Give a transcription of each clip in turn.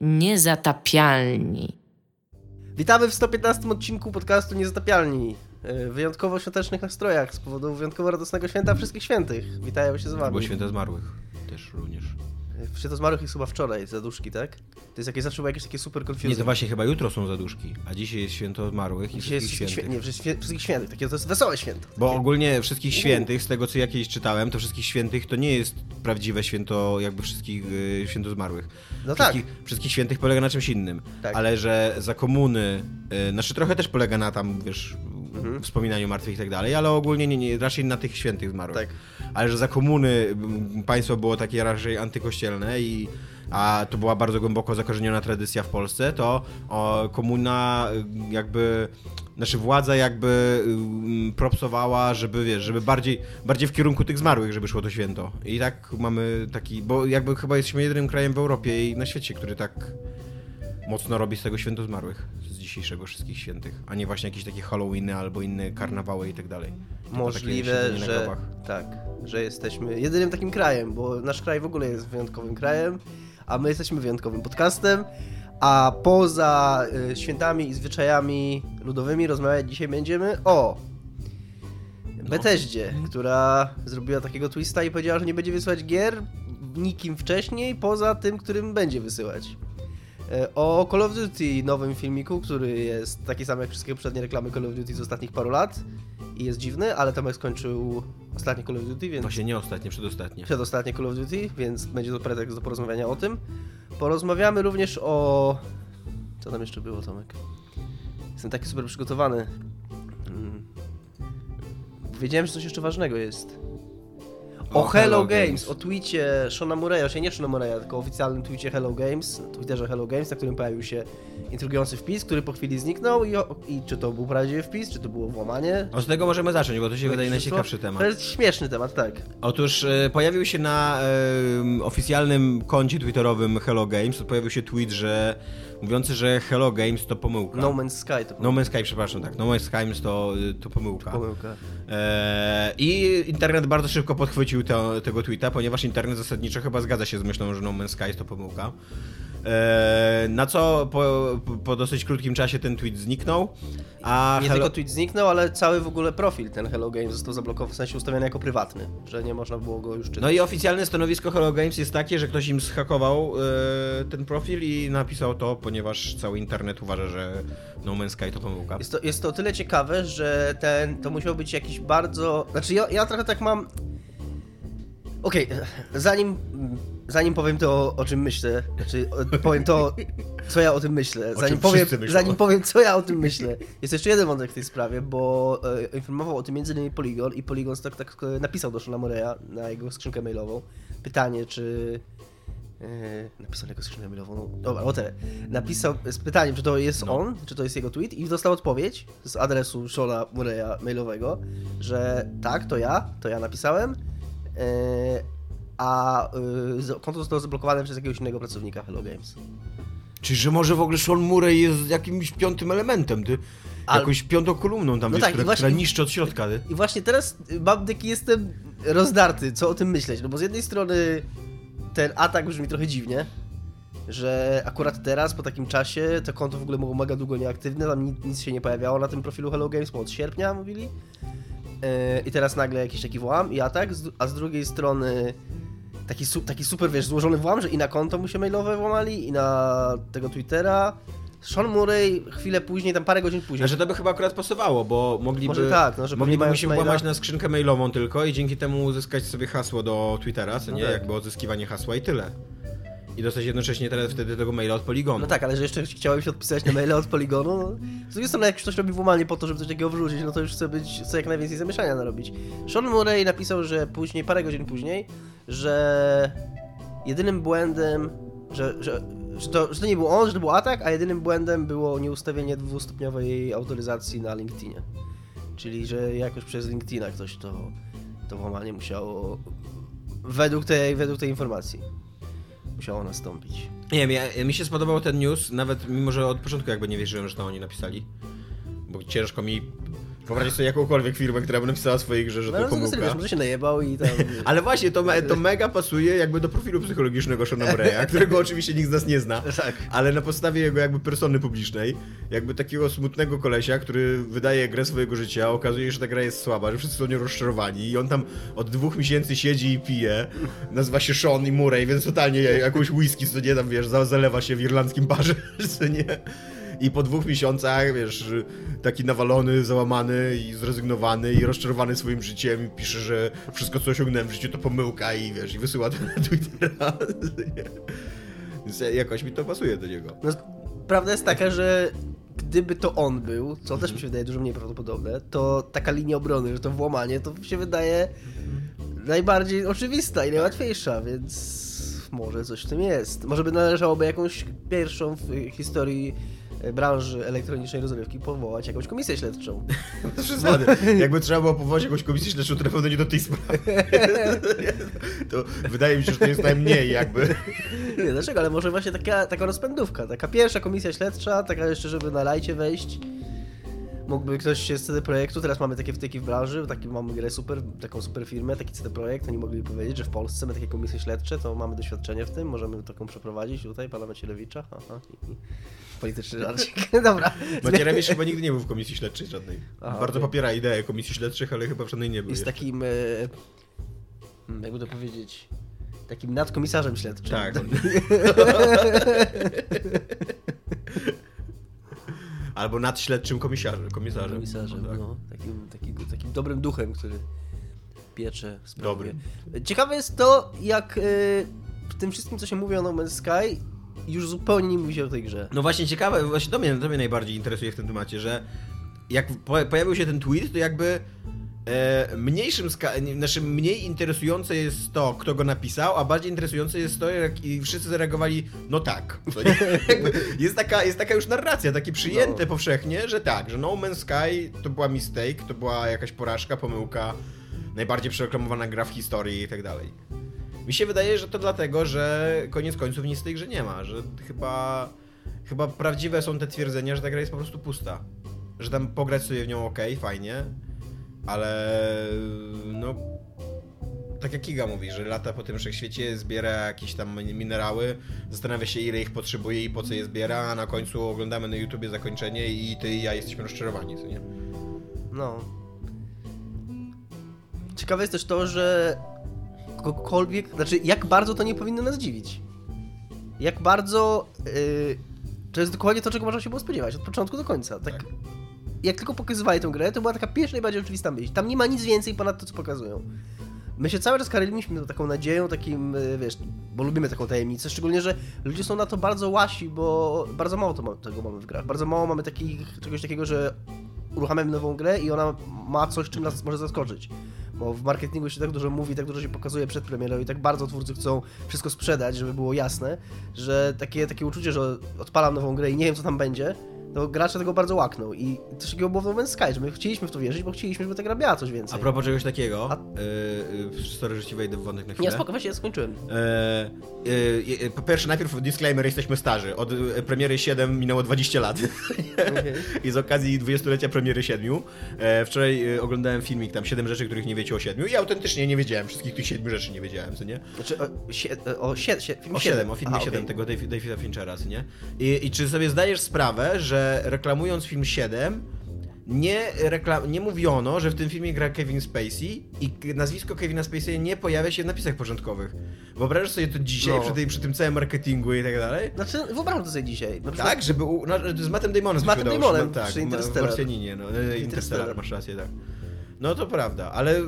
Niezatapialni. Witamy w 115 odcinku podcastu Niezatapialni. E, w wyjątkowo świątecznych nastrojach z powodu wyjątkowo radosnego święta Wszystkich Świętych. Witają się z wami. Albo święta zmarłych też również. Święto zmarłych jest chyba wczoraj, zaduszki, tak? To jest jakieś, zawsze było jakieś takie super Nie, confusing. to właśnie chyba jutro są zaduszki, a dzisiaj jest święto zmarłych i Dzisiaj jest wszystkich świętych. świę... nie, wszystkich, wszystkich świętych, takie to jest wesołe święto. Bo ogólnie wszystkich świętych, z tego co ja kiedyś czytałem, to wszystkich świętych to nie jest prawdziwe święto jakby wszystkich y, święto zmarłych. No tak. wszystkich, wszystkich świętych polega na czymś innym. Tak. Ale że za komuny, y, znaczy trochę też polega na tam, wiesz, Mhm. wspominaniu martwych i tak dalej, ale ogólnie nie, nie, raczej na tych świętych zmarłych. Tak. Ale że za komuny państwo było takie raczej antykościelne i a to była bardzo głęboko zakorzeniona tradycja w Polsce, to o, komuna y, jakby, znaczy władza jakby y, propsowała, żeby wiesz, żeby bardziej, bardziej w kierunku tych zmarłych, żeby szło to święto. I tak mamy taki, bo jakby chyba jesteśmy jedynym krajem w Europie i na świecie, który tak mocno robi z tego święto zmarłych, z dzisiejszego wszystkich świętych, a nie właśnie jakieś takie Halloweeny albo inne karnawały i tak dalej. Możliwe, że tak, że jesteśmy jedynym takim krajem, bo nasz kraj w ogóle jest wyjątkowym krajem, a my jesteśmy wyjątkowym podcastem, a poza y, świętami i zwyczajami ludowymi rozmawiać dzisiaj będziemy o Bethesdzie, która zrobiła takiego twista i powiedziała, że nie będzie wysyłać gier nikim wcześniej, poza tym, którym będzie wysyłać. E, O Call of Duty, nowym filmiku, który jest taki sam jak wszystkie poprzednie reklamy Call of Duty z ostatnich paru lat i jest dziwny, ale Tomek skończył ostatnie Call of Duty, więc Właśnie nie ostatnie, przedostatnie. przedostatnie Call of Duty, więc będzie to pretekst do porozmawiania o tym. Porozmawiamy również o... Co tam jeszcze było, Tomek? Jestem taki super przygotowany. Mm. Wiedziałem, że coś jeszcze ważnego jest. O, O Hello, Hello Games, Games. o tweetie Shona Murray'a, czyli nie Shona Murray'a, tylko oficjalnym tweetie Hello Games, Twitterze Hello Games, na którym pojawił się intrygujący wpis, który po chwili zniknął i, i czy to był prawdziwy wpis, czy to było włamanie. Od tego możemy zacząć, bo to się wydaje Jakieś najciekawszy słów? temat. To jest śmieszny temat, tak. Otóż e, pojawił się na e, oficjalnym koncie twitterowym Hello Games, pojawił się tweet, że mówiący, że Hello Games to pomyłka. No Man's Sky to No Man's Sky, przepraszam, tak. No Man's Games to, y, to pomyłka. pomyłka. E, I internet bardzo szybko podchwycił to, tego tweeta, ponieważ internet zasadniczo chyba zgadza się z myślą, że No Man's Sky to pomyłka. E, na co po, po dosyć krótkim czasie ten tweet zniknął, a Nie Hello- tylko tweet zniknął, ale cały w ogóle profil ten Hello Games został zablokowany, w sensie ustawiony jako prywatny, że nie można było go już czytać. No i oficjalne stanowisko Hello Games jest takie, że ktoś im zhakował e, ten profil i napisał to, ponieważ cały internet uważa, że No Man's Sky to pomyłka. Jest to, jest to o tyle ciekawe, że ten, to musiał być jakiś bardzo... Znaczy ja, ja trochę tak mam... Okej, zanim, zanim powiem to, o czym myślę, znaczy powiem to, co ja o tym myślę, zanim powiem, zanim powiem, co ja o tym myślę, jest jeszcze jeden wątek w tej sprawie, bo e, informował o tym m.in. Polygon i Polygon tak, tak e, napisał do Shona Moreya na jego skrzynkę mailową pytanie, czy... E, napisał na jego skrzynkę mailową, no dobra, o tyle. Napisał z pytaniem, czy to jest No. on, czy to jest jego tweet i dostał odpowiedź z adresu Shona Moreya mailowego, że tak, to ja, to ja napisałem, e, a z- konto zostało zablokowane przez jakiegoś innego pracownika Hello Games. Czy że może w ogóle Sean Murray jest jakimś piątym elementem, ty? Jakąś piątą kolumną tam, No wiesz, tak, która, właśnie- która niszczy od środka, ty? I właśnie teraz mam taki jestem rozdarty, co o tym myśleć, no bo z jednej strony ten atak brzmi trochę dziwnie, że akurat teraz, po takim czasie, to konto w ogóle było mega długo nieaktywne, tam nic, nic się nie pojawiało na tym profilu Hello Games, bo od sierpnia mówili. Yy, I teraz nagle jakiś taki włam i atak, a z drugiej strony taki, su- taki super, wiesz, złożony włam, że i na konto mu się mailowe włamali, i na tego Twittera. Sean Murray chwilę później, tam parę godzin później. Znaczy to by chyba akurat pasowało, bo mogliby, Może tak, no, że mogliby mu się maila- włamać na skrzynkę mailową tylko i dzięki temu uzyskać sobie hasło do Twittera, co No nie? tak. Jakby odzyskiwanie hasła i tyle. I dostać jednocześnie teraz wtedy tego maila od Poligonu. No tak, ale że jeszcze chciałem się odpisać na maile od Poligonu, no. Z drugiej strony, jak ktoś robi włamanie po to, żeby coś takiego wrzucić, no to już chce być, chce jak najwięcej zamieszania narobić. Sean Murray napisał, że później, parę godzin później, że jedynym błędem, że, że, że, to, że to nie był on, że to był atak, a jedynym błędem było nieustawienie dwustopniowej autoryzacji na LinkedInie. Czyli, że jakoś przez LinkedIna ktoś to, to włamanie musiało, według tej, według tej informacji, musiało nastąpić. Nie wiem, ja, mi się spodobał ten news, nawet mimo, że od początku jakby nie wierzyłem, że to oni napisali. Bo ciężko mi Wyobraź sobie jakąkolwiek firmę, która by napisała w swojej grze, że No, to pomyłka. wiesz, może się najebał i tam... Ale właśnie, to, me- to mega pasuje jakby do profilu psychologicznego Shona Murray'a, którego oczywiście nikt z nas nie zna. Tak. Ale na podstawie jego jakby persony publicznej, jakby takiego smutnego kolesia, który wydaje grę swojego życia, okazuje się, że ta gra jest słaba, że wszyscy są nią rozczarowani i on tam od dwóch miesięcy siedzi i pije. Nazywa się Sean i Murray, więc totalnie jakąś whisky, co nie tam, wiesz, za- zalewa się w irlandzkim barze, co nie? I po dwóch miesiącach, wiesz, taki nawalony, załamany i zrezygnowany i rozczarowany swoim życiem i pisze, że wszystko co osiągnąłem w życiu to pomyłka i wiesz, i wysyła to na Twittera. Więc jakoś mi to pasuje do niego. No, prawda jest taka, że gdyby to on był, co też mi się wydaje dużo mniej prawdopodobne, to taka linia obrony, że to włamanie, to się wydaje najbardziej oczywista i najłatwiejsza, więc może coś w tym jest. Może by należałoby jakąś pierwszą w historii branży elektronicznej rozrywki powołać jakąś komisję śledczą. To przesady. Jakby trzeba było powołać jakąś komisję śledczą, to na pewno nie do tej sprawy. To wydaje mi się, że to jest najmniej jakby. Nie, dlaczego? Ale może właśnie taka, taka rozpędówka, taka pierwsza komisja śledcza, taka jeszcze, żeby na lajcie wejść. Mógłby ktoś się z CD Projektu, teraz mamy takie wtyki w branży, taki mamy grę super, taką super firmę, taki CD Projekt, oni mogli powiedzieć, że w Polsce my takie komisje śledcze, to mamy doświadczenie w tym, możemy taką przeprowadzić tutaj, pana Macierewicza, aha, i, i polityczny żarcik. Dobra. Macierewicz chyba nigdy nie był w komisji śledczej żadnej. Aha, Bardzo okej. popiera ideę komisji śledczych, ale chyba w żadnej nie był. Jest jeszcze. takim, e, hmm, jakby to powiedzieć, takim nadkomisarzem śledczym. Tak. Albo nadśledczym komisarzem. komisarzem. komisarzem, tak. no, takim, takim, takim dobrym duchem, który piecze sprawy. Dobrym. Ciekawe jest to, jak y, w tym wszystkim, co się mówi o No Man's Sky, już zupełnie nie mówi się o tej grze. No właśnie ciekawe, właśnie to mnie, to mnie najbardziej interesuje w tym temacie, że jak po, pojawił się ten tweet, to jakby e, mniejszym, znaczy mniej interesujące jest to, kto go napisał, a bardziej interesujące jest to, jak i wszyscy zareagowali, no tak. Jest, taka, jest taka już narracja, takie przyjęte No. powszechnie, że tak, że No Man's Sky to była mistake, to była jakaś porażka, pomyłka, najbardziej przereklamowana gra w historii i tak dalej. Mi się wydaje, że to dlatego, że koniec końców nic w tej grze nie ma, że chyba, chyba prawdziwe są te twierdzenia, że ta gra jest po prostu pusta. Że tam pograć sobie w nią ok, fajnie, ale no tak jak Kiga mówi, że lata po tym wszechświecie, zbiera jakieś tam minerały, zastanawia się ile ich potrzebuje i po co je zbiera, a na końcu oglądamy na YouTubie zakończenie i ty i ja jesteśmy rozczarowani, co nie? No. Ciekawe jest też to, że kogokolwiek, znaczy jak bardzo to nie powinno nas dziwić. Jak bardzo y, to jest dokładnie to, czego można się było spodziewać od początku do końca. Tak, Tak. Jak tylko pokazywali tę grę, to była taka pierwsza najbardziej oczywista myśl. Tam nie ma nic więcej ponad to, co pokazują. My się cały czas karyliliśmy taką nadzieją, takim, y, wiesz, bo lubimy taką tajemnicę, szczególnie, że ludzie są na to bardzo łasi, bo bardzo mało to ma, tego mamy w grach. Bardzo mało mamy takich, czegoś takiego, że uruchamiamy nową grę i ona ma coś, czym nas może zaskoczyć. Bo w marketingu się tak dużo mówi, tak dużo się pokazuje przed premierą i tak bardzo twórcy chcą wszystko sprzedać, żeby było jasne, że takie, takie uczucie, że odpalam nową grę i nie wiem, co tam będzie, to gracze tego bardzo łakną. I coś takiego było w No Sky, że my chcieliśmy w to wierzyć, bo chcieliśmy, żeby ta gra miała coś A więcej. propos czegoś takiego, A- yy, yy, sorry, że ci wejdę w wątek na chwilę. Nie, spoko, właśnie ja skończyłem. E, e, po pierwsze, najpierw disclaimer, jesteśmy starzy. Od premiery 7 minęło 20 lat. Okej. I z okazji 20-lecia premiery 7. E, wczoraj oglądałem filmik, tam 7 rzeczy, których nie wiecie o 7. I autentycznie nie wiedziałem, wszystkich tych 7 rzeczy nie wiedziałem, co nie? Znaczy, o, sie, o, sie, sie, O 7, o filmie Aha, 7 okej. tego Davida Finchera, co nie? I, I czy sobie zdajesz sprawę, że reklamując film 7, nie, rekla- nie mówiono, że w tym filmie gra Kevin Spacey i nazwisko Kevina Spacey nie pojawia się w napisach początkowych. Wyobrażasz sobie to dzisiaj, No. przy, tej, przy tym całym marketingu i tak dalej? Znaczy, wyobrażam to sobie dzisiaj. Przykład- Tak, żeby. U, no, z Mattem Damonem Z Mattem Damonem no, tak, przy Interstellar. W no. e, Interstellar, Interstellar. masz rację, tak. No to prawda, ale y,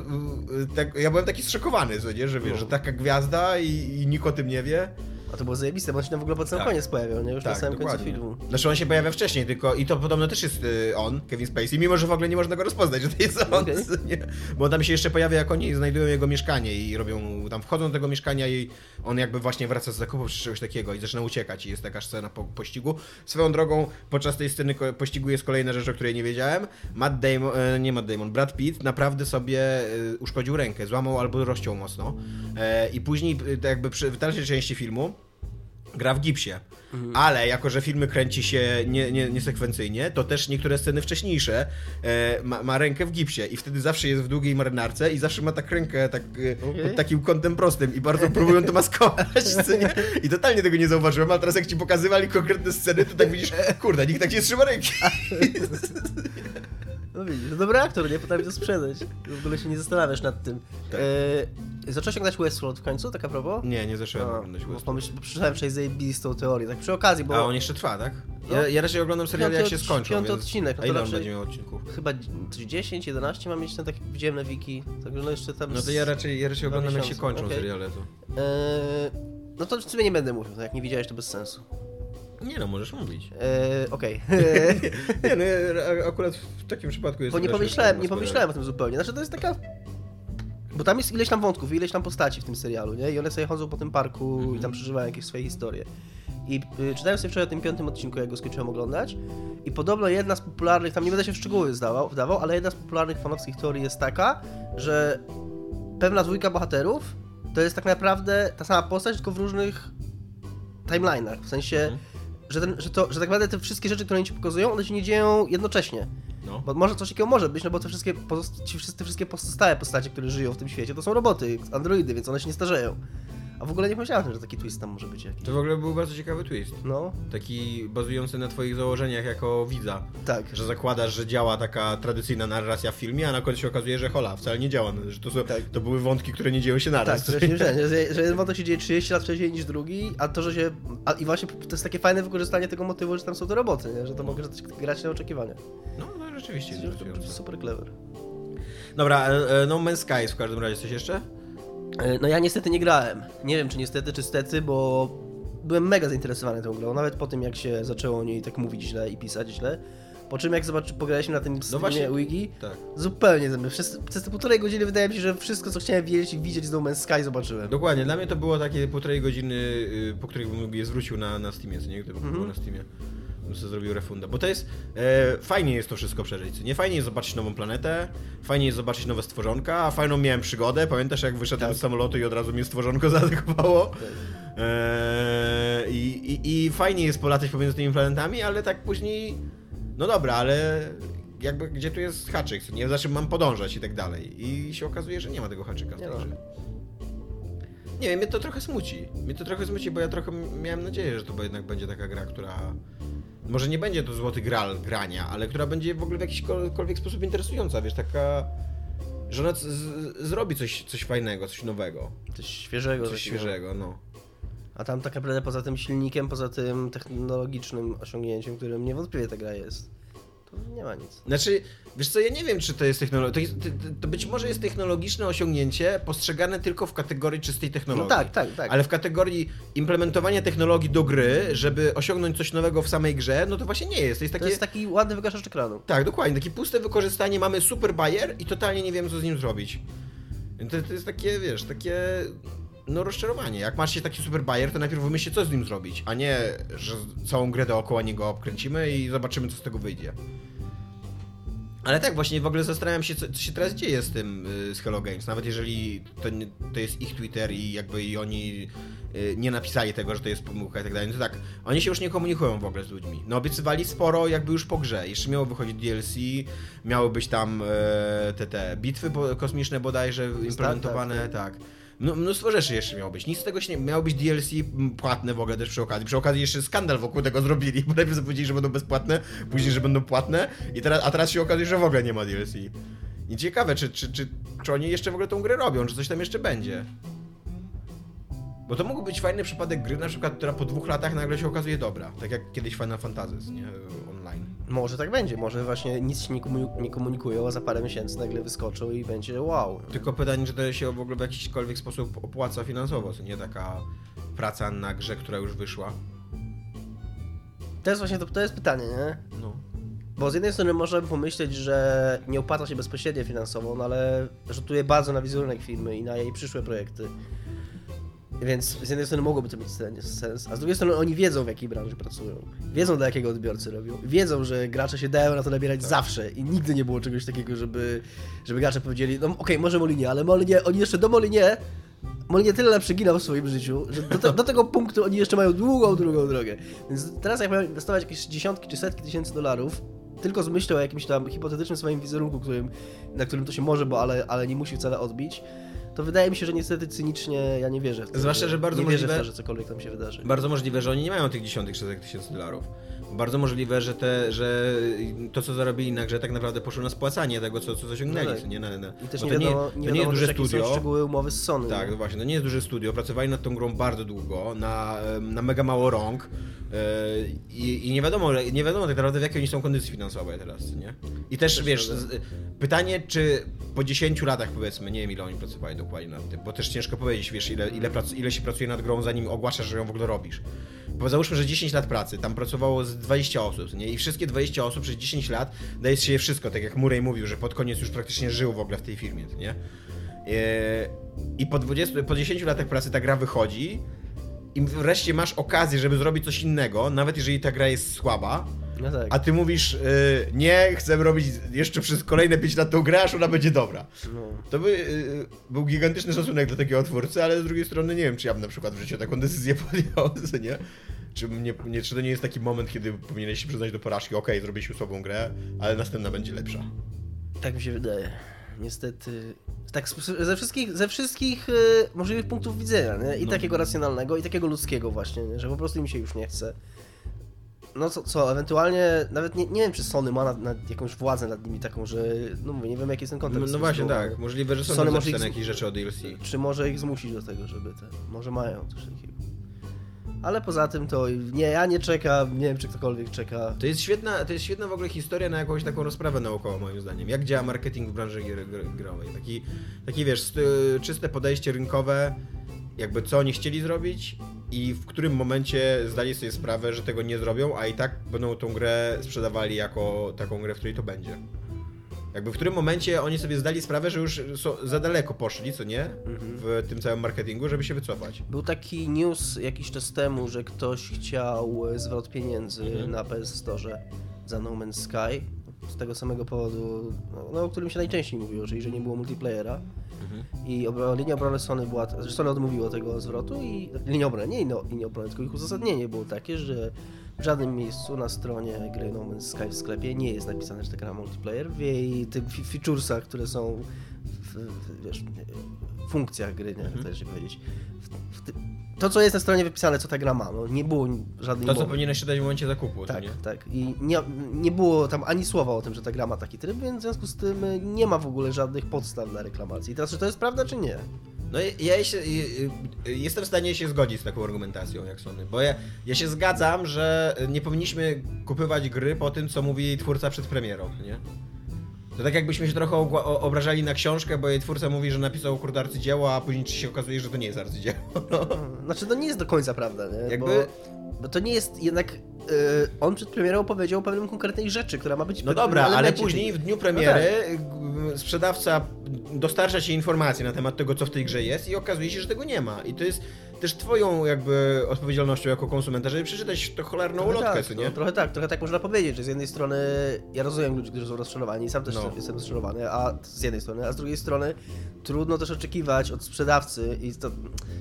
tak, ja byłem taki zszokowany, nie, że wiesz, No. że taka gwiazda i, i nikt o tym nie wie. A to było zajebiste, bo on się tam w ogóle pod sam Tak. koniec pojawiał, nie? Już na samym końcu filmu. Znaczy on się pojawia wcześniej, tylko i to podobno też jest y, on, Kevin Spacey, mimo że w ogóle nie można go rozpoznać, że to jest on, nie? bo on tam się jeszcze pojawia, jak oni znajdują jego mieszkanie i robią, tam wchodzą do tego mieszkania i on jakby właśnie wraca z zakupów czy czegoś takiego i zaczyna uciekać i jest taka scena po, pościgu. Swoją drogą, podczas tej sceny pościgu jest kolejna rzecz, o której nie wiedziałem. Matt Damon, e, nie Matt Damon, Brad Pitt naprawdę sobie e, uszkodził rękę, złamał albo rozciął mocno e, i później tak jakby przy, w dalszej części filmu gra w gipsie. Ale jako, że filmy kręci się nie, nie, niesekwencyjnie, to też niektóre sceny wcześniejsze e, ma, ma rękę w gipsie i wtedy zawsze jest w długiej marynarce i zawsze ma tak rękę tak, e, Okej. pod takim kątem prostym i bardzo próbują to maskować. Nie? I totalnie tego nie zauważyłem, a teraz jak ci pokazywali konkretne sceny, to tak widzisz, kurde, nikt tak nie trzyma ręki. No widzisz, no dobry aktor, nie potrafi to sprzedać. W ogóle się nie zastanawiasz nad tym. Tak. E, zacząłeś oglądać Westworld w końcu, tak a propos? Nie, nie zacząłem A, oglądać Westworld. pomyśl, przeczytałem wcześniej zajebistą teorię, tak przy okazji, bo A on jeszcze trwa, tak? No. Ja, ja raczej oglądam seriale jak się skończą, piąty więc... odcinek, no A ile on będzie miał odcinków? chyba coś 10, 11 mam mieć ten tak widziałem na wiki, także no jeszcze tam... No to ja raczej, ja raczej oglądam jak się kończą okej. seriale to. E, no to sobie nie będę mówił, tak jak nie widziałeś to bez sensu. Nie no, możesz mówić. E, Okej. Nie no, ja akurat w takim przypadku jest Bo nie pomyślałem, nie pomyślałem o tym zupełnie. Znaczy to jest taka... Bo tam jest ileś tam wątków, ileś tam postaci w tym serialu, nie? I one sobie chodzą po tym parku i Mhm. tam przeżywają jakieś swoje historie. I y, czytałem sobie wczoraj o tym piątym odcinku, jak go skończyłem oglądać. I podobno jedna z popularnych, tam nie będę się w szczegóły zdawał, wdawał, ale jedna z popularnych fanowskich teorii jest taka, że pewna dwójka bohaterów to jest tak naprawdę ta sama postać, tylko w różnych timeline'ach. W sensie, Mhm. Że, ten, że, to, że tak naprawdę te wszystkie rzeczy, które oni ci pokazują, one się nie dzieją jednocześnie. No. Bo może coś takiego może być, no bo te wszystkie, pozost- ci wszyscy, te wszystkie pozostałe postacie, które żyją w tym świecie, to są roboty, androidy, więc one się nie starzeją. A w ogóle nie pomyślałem, że taki twist tam może być jakiś. To w ogóle był bardzo ciekawy twist. No, Taki bazujący na twoich założeniach jako widza. tak. Że zakładasz, że działa taka tradycyjna narracja w filmie, a na końcu się okazuje, że hola, wcale nie działa. Że to, są, Tak. to były wątki, które nie dzieją się Tak, naraz. to właśnie że, że, że jeden wątek się dzieje 30 lat wcześniej niż drugi, a to, że się... A, I właśnie to jest takie fajne wykorzystanie tego motywu, że tam są te roboty, nie? że to mogę grać na oczekiwania. No, no rzeczywiście. To interesujące. super clever. Dobra, e, e, No Man's Skies w każdym razie coś jeszcze? E, No ja niestety nie grałem. Nie wiem, czy niestety, czy stety, bo byłem mega zainteresowany tą grą, nawet po tym, jak się zaczęło o niej tak mówić źle i pisać źle. Po czym jak zobaczy, pograliśmy na tym streamie właśnie- Wiki, Tak. zupełnie ze mnie. Przez, przez te półtorej godziny wydaje mi się, że wszystko, co chciałem wiedzieć i widzieć z No Man's Sky zobaczyłem. Dokładnie, dla mnie to było takie półtorej godziny, y, po których bym je zwrócił na, na Steamie, co nie? Gdyby Mhm. było na Steamie. Bym sobie zrobił refunda. Bo to jest. E, fajnie jest to wszystko przeżyć. Nie fajnie jest zobaczyć nową planetę, fajnie jest zobaczyć nowe stworzonka, a fajną miałem przygodę. Pamiętasz, jak wyszedłem Tak. z samolotu i od razu mnie stworzonko zaatakowało? E, i, i, I fajnie jest polatać pomiędzy tymi planetami, ale tak później. No dobra, ale jakby gdzie tu jest haczyk, nie? Za czym mam podążać i tak dalej. I się okazuje, że nie ma tego haczyka w tej grze. Nie wiem, mnie to trochę smuci. Mnie to trochę smuci, bo ja trochę miałem nadzieję, że to jednak będzie taka gra, która... Może nie będzie to złoty gral grania, ale która będzie w ogóle w jakikolwiek sposób interesująca, wiesz, taka... Że ona zrobi coś, coś fajnego, coś nowego, Coś świeżego. coś takiego. świeżego, no. A tam tak naprawdę poza tym silnikiem, poza tym technologicznym osiągnięciem, którym niewątpliwie ta gra jest, nie ma nic. Znaczy, wiesz co, ja nie wiem, czy to jest technologia. To, to, być może jest technologiczne osiągnięcie postrzegane tylko w kategorii czystej No technologii. tak, tak, tak. Ale w kategorii implementowania technologii do gry, żeby osiągnąć coś nowego w samej grze, no to właśnie nie jest. To jest takie. To jest taki ładny wygaszacz ekranu. Tak, dokładnie. Takie puste wykorzystanie. Mamy super bajer i totalnie nie wiem, co z nim zrobić. To, to jest takie, wiesz, takie. No rozczarowanie. Jak masz się taki super bajer, to najpierw wymyślcie, co z nim zrobić, a nie, że całą grę dookoła niego obkręcimy i zobaczymy, co z tego wyjdzie. Ale tak, właśnie w ogóle zastanawiam się, co, co się teraz dzieje z tym, y, z Hello Games. Nawet jeżeli to, nie, to jest ich Twitter i jakby i oni y, nie napisali tego, że to jest pomyłka i tak dalej, no to tak, oni się już nie komunikują w ogóle z ludźmi. No obiecywali sporo jakby już po grze. Jeszcze miało wychodzić DLC, miały być tam e, te, te bitwy bo, kosmiczne bodajże implementowane, tak. No, mnóstwo rzeczy jeszcze miało być. Nic z tego się nie... Miało być DLC płatne w ogóle też przy okazji. Przy okazji jeszcze skandal wokół tego zrobili, bo najpierw powiedzieli, że będą bezpłatne, później, że będą płatne i teraz, a teraz się okazuje, że w ogóle nie ma DLC. I ciekawe, czy, czy, czy, czy oni jeszcze w ogóle tą grę robią, czy coś tam jeszcze będzie. Bo to mógł być fajny przypadek gry, na przykład, która po dwóch latach nagle się okazuje dobra. Tak jak kiedyś Final Fantasy, nie? Może tak będzie, może właśnie nic się nie, komu- nie komunikują, a za parę miesięcy nagle wyskoczą i będzie wow. Tylko pytanie, czy to się w ogóle w jakikolwiek sposób opłaca finansowo, co nie taka praca na grze, która już wyszła. To jest właśnie to, to jest pytanie, nie? No. Bo z jednej strony można by pomyśleć, że nie opłaca się bezpośrednio finansowo, no ale rzutuje bardzo na wizerunek firmy i na jej przyszłe projekty. Więc z jednej strony mogłoby to mieć sen- sens, a z drugiej strony oni wiedzą w jakiej branży pracują. Wiedzą dla jakiego odbiorcy robią. Wiedzą, że gracze się dają na to nabierać Tak. zawsze i nigdy nie było czegoś takiego, żeby, żeby gracze powiedzieli, no okej, może Molinie, ale Molinie, oni jeszcze do Molinie Molinie tyle przeginał w swoim życiu, że do, te, do, tego punktu oni jeszcze mają długą, długą drogę. Więc teraz jak mają inwestować jakieś dziesiątki czy setki tysięcy dolarów, tylko z myślą o jakimś tam hipotetycznym swoim wizerunku, którym, na którym to się może, bo ale, ale nie musi wcale odbić, to wydaje mi się, że niestety cynicznie ja nie wierzę w to. Zwłaszcza, że bardzo nie możliwe, to, że cokolwiek tam się wydarzy. Bardzo możliwe, że oni nie mają tych dziesiątek setek tysięcy dolarów. Bardzo możliwe, że, te, że to, co zarobili na grze, tak naprawdę poszło na spłacanie tego, co, co osiągnęli. No tak. nie, na, na. I też nie to wiadomo, nie, nie to nie jest duże studio. są szczegóły umowy z Sony. Tak, no właśnie, to nie jest duże studio. Pracowali nad tą grą bardzo długo, na, na mega mało rąk. Yy, I, I nie wiadomo, nie wiadomo tak naprawdę w jakiej oni są kondycji finansowej teraz, nie? I też, Też wiesz, z, pytanie, czy po 10 latach powiedzmy, nie wiem ile oni pracowali dokładnie nad tym, bo też ciężko powiedzieć, wiesz, ile, ile, prac, ile się pracuje nad grą, zanim ogłaszasz, że ją w ogóle robisz. Bo załóżmy, że 10 lat pracy, tam pracowało z 20 osób, nie? I wszystkie 20 osób przez 10 lat daje z siebie wszystko, tak jak Murray mówił, że pod koniec już praktycznie żył w ogóle w tej firmie, nie? Eee, I po, 20, po 10 latach pracy ta gra wychodzi i wreszcie masz okazję, żeby zrobić coś innego, nawet jeżeli ta gra jest słaba, No tak. a ty mówisz, y, nie, chcę robić jeszcze przez kolejne 5 lat tą grę, aż ona będzie dobra. No. To by y, był gigantyczny szacunek dla takiego twórcy, ale z drugiej strony nie wiem, czy ja bym na przykład w życiu taką decyzję podjął, nie? Czy, mnie, nie, czy to nie jest taki moment, kiedy powinieneś się przyznać do porażki, okej, zrobiliśmy słabą grę, ale następna będzie lepsza. Tak mi się wydaje. Niestety. Tak, ze wszystkich, ze wszystkich e, możliwych punktów widzenia, nie? I No. takiego racjonalnego, i takiego ludzkiego właśnie, nie? że po prostu im się już nie chce. No co, co ewentualnie, nawet nie, nie wiem, czy Sony ma nad, nad jakąś władzę nad nimi taką, że, no mówię, nie wiem jaki jest ten No, kontekst. no z właśnie tak, możliwe, że Sony może ich- jakieś rzeczy o DLC. Czy może ich zmusić do tego, żeby te, może mają coś takiego. Ale poza tym to, nie, ja nie czekam, nie wiem, czy ktokolwiek czeka. To jest świetna, to jest świetna w ogóle historia na jakąś taką rozprawę naukową moim zdaniem. Jak działa marketing w branży gier, gr, growej. Taki, taki wiesz, st- czyste podejście rynkowe, jakby co oni chcieli zrobić i w którym momencie zdali sobie sprawę, że tego nie zrobią, a i tak będą tą grę sprzedawali jako taką grę, w której to będzie. Jakby w którym momencie oni sobie zdali sprawę, że już za daleko poszli, co nie? W tym całym marketingu, żeby się wycofać. Był taki news jakiś czas temu, że ktoś chciał zwrot pieniędzy Mhm. na PS Store za No Man's Sky. Z tego samego powodu, no, no, o którym się najczęściej mówiło, czyli że nie było multiplayera. Mhm. I obro- linia obrony Sony była, Sony odmówiło tego zwrotu i linia obrony, nie no, linia obrony, tylko ich uzasadnienie było takie, że w żadnym miejscu na stronie gry No Man's Sky w sklepie nie jest napisane, że ta gra multiplayer. W jej tych featuresach, które są w, w, wiesz, w funkcjach gry, nie, Mhm. się powiedzieć. W, w to, co jest na stronie wypisane, co ta gra ma, no, nie było żadnej To, co powinieneś czytać w momencie zakupu, Tak, nie? tak. I nie, nie było tam ani słowa o tym, że ta gra ma taki tryb, więc w związku z tym y, nie ma w ogóle żadnych podstaw dla reklamacji. I teraz, czy to jest prawda, czy nie? No i- ja się, y, y, jestem w stanie się zgodzić z taką argumentacją jak Sony, bo ja, ja się zgadzam, że nie powinniśmy kupywać gry po tym, co mówi twórca przed premierą, nie? To tak jakbyśmy się trochę obrażali na książkę, bo jej twórca mówi, że napisał kurde arcydzieło, a później się okazuje, że to nie jest arcydzieło. No. Znaczy, to nie jest do końca prawda, nie? Jakby- Bo, bo to nie jest jednak... y, on przed premierą powiedział o pewnym konkretnej rzeczy, która ma być... No dobra, ale później tej- w dniu premiery g- sprzedawca dostarcza ci informacje na temat tego, co w tej grze jest i okazuje się, że tego nie ma. I to jest też twoją jakby odpowiedzialnością jako konsumenta, żeby przeczytać to cholerną Trochę ulotkę, tak, co nie? No, trochę tak, trochę tak można powiedzieć, że z jednej strony ja rozumiem ludzi, którzy są rozczarowani, sam też No. jestem rozczarowany, a z jednej strony, a z drugiej strony trudno też oczekiwać od sprzedawcy i to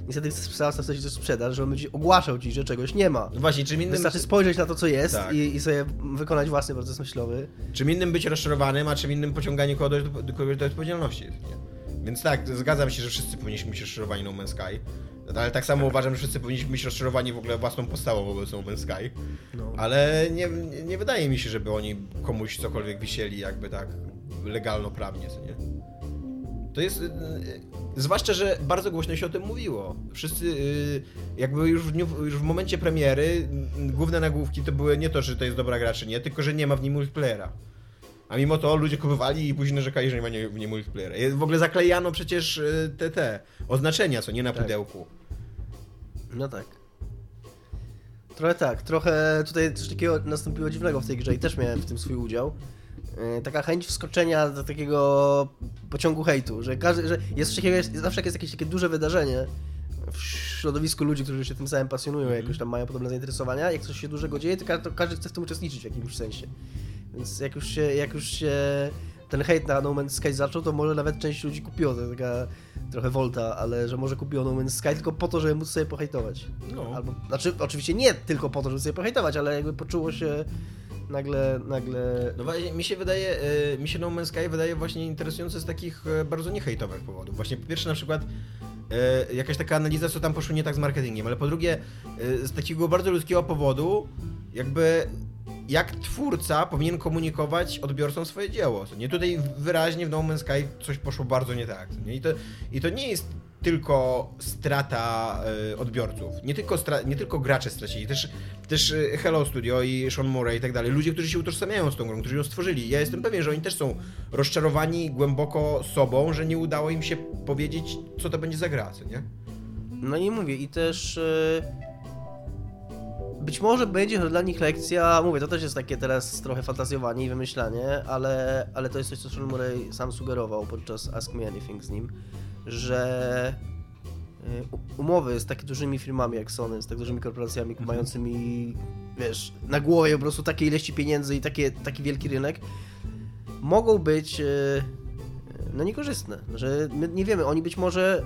niestety sprzedawca chce ci coś sprzedać, że on będzie ogłaszał ci, że czegoś nie ma. No właśnie, czym innym, Wystarczy spojrzeć na to, co jest Tak. i, i sobie wykonać własny proces myślowy. czym innym być rozczarowanym, a czym innym pociąganie kogoś do, kogoś do odpowiedzialności. Nie? Więc tak, zgadzam się, że wszyscy powinniśmy być rozczarowani No Man's Sky. Ale tak samo uważam, że wszyscy powinniśmy być rozczarowani w ogóle własną postawą wobec No Man's Sky. No. Ale nie, nie wydaje mi się, żeby oni komuś cokolwiek wisieli jakby tak legalno-prawnie, nie? To jest... y, y, Zwłaszcza, że bardzo głośno się o tym mówiło. Wszyscy y, jakby już w, dniu, już w momencie premiery główne nagłówki to były nie to, że to jest dobra gra czy nie, tylko że nie ma w nim multiplayera. A mimo to ludzie kupowali i później narzekali, że nie ma nie, multiplayera. I W ogóle zaklejano przecież y, te, te oznaczenia, co nie na Tak. pudełku. No tak. Trochę tak, trochę tutaj coś takiego nastąpiło dziwnego w tej grze i też miałem w tym swój udział. Yy, Taka chęć wskoczenia do takiego pociągu hejtu, że, każdy, że jest jest, zawsze jak jest jakieś takie duże wydarzenie w środowisku ludzi, którzy się tym samym pasjonują, Mhm. jakoś tam mają podobne zainteresowania, jak coś się dużego dzieje, to każdy chce w tym uczestniczyć w jakimś sensie. Więc jak już się, jak już się ten hejt na No Man's Sky zaczął, to może nawet część ludzi kupiło, to taka trochę volta, ale że może kupiło No Man's Sky tylko po to, żeby móc sobie pohejtować. No. Albo, znaczy, oczywiście nie tylko po to, żeby sobie pohejtować, ale jakby poczuło się nagle, nagle... No właśnie, mi się wydaje, e, mi się No Man's Sky wydaje właśnie interesujące z takich e, bardzo niehejtowych powodów. Właśnie po pierwsze na przykład e, jakaś taka analiza, co tam poszło nie tak z marketingiem, ale po drugie z takiego bardzo ludzkiego powodu, jakby jak twórca powinien komunikować odbiorcom swoje dzieło. Nie tutaj wyraźnie w No Man's Sky coś poszło bardzo nie tak. Nie? I, to, I to nie jest tylko strata e, odbiorców. Nie tylko, nie tylko gracze stracili, też, też e, Hello Studio i Sean Murray i tak dalej. Ludzie, którzy się utożsamiają z tą grą, którzy ją stworzyli. Ja jestem pewien, że oni też są rozczarowani głęboko sobą, że nie udało im się powiedzieć, co to będzie za gra, co nie? No i mówię, i też... e, Być może będzie to dla nich lekcja, mówię, to też jest takie teraz trochę fantazjowanie i wymyślanie, ale, ale to jest coś, co Sean Murray sam sugerował podczas Ask Me Anything z nim, że y, umowy z tak dużymi firmami jak Sony, z tak dużymi korporacjami mającymi, wiesz, na głowie po prostu takie ilości pieniędzy i takie, taki wielki rynek, mogą być y, no niekorzystne, że my nie wiemy, oni być może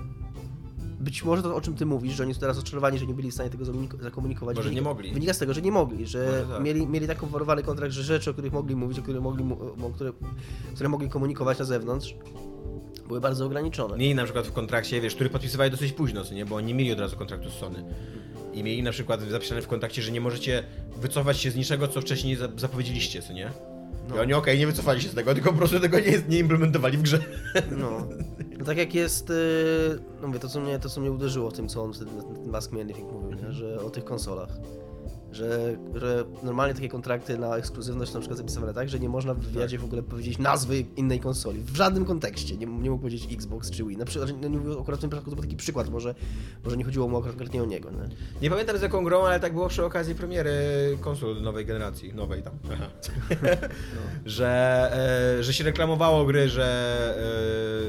być może to, o czym ty mówisz, że oni są teraz odczarowani, że nie byli w stanie tego zakomunik- zakomunikować. Może wynika- nie mogli. Wynika z tego, że nie mogli, że tak. mieli, mieli tak oferowany kontrakt, że rzeczy, o których mogli mówić, o których mogli, o które, które mogli komunikować na zewnątrz, były bardzo ograniczone. Mieli na przykład w kontrakcie, wiesz, który podpisywali dosyć późno, co nie? Bo oni nie mieli od razu kontraktu z Sony. I mieli na przykład zapisane w kontrakcie, że nie możecie wycofać się z niczego, co wcześniej za- zapowiedzieliście, co nie? I No. oni okej, nie wycofali się z tego, tylko po prostu tego nie, nie implementowali w grze. No. no tak jak jest, yy, no mówię, to co, mnie, to co mnie uderzyło w tym, co on wtedy Ask Me Anything mówił, nie? że o tych konsolach. Że, że normalnie takie kontrakty na ekskluzywność są na przykład zapisywane tak, że nie można w wywiadzie w ogóle powiedzieć nazwy innej konsoli. W żadnym kontekście. Nie, nie mógł powiedzieć Xbox czy Wii. Na przykład, no nie mówię, akurat w tym przypadku to był taki przykład, może, może nie chodziło mu konkretnie o niego. Nie? Nie pamiętam z jaką grą, ale tak było przy okazji premiery konsol nowej generacji, nowej tam. Aha. że, e, że się reklamowało gry, że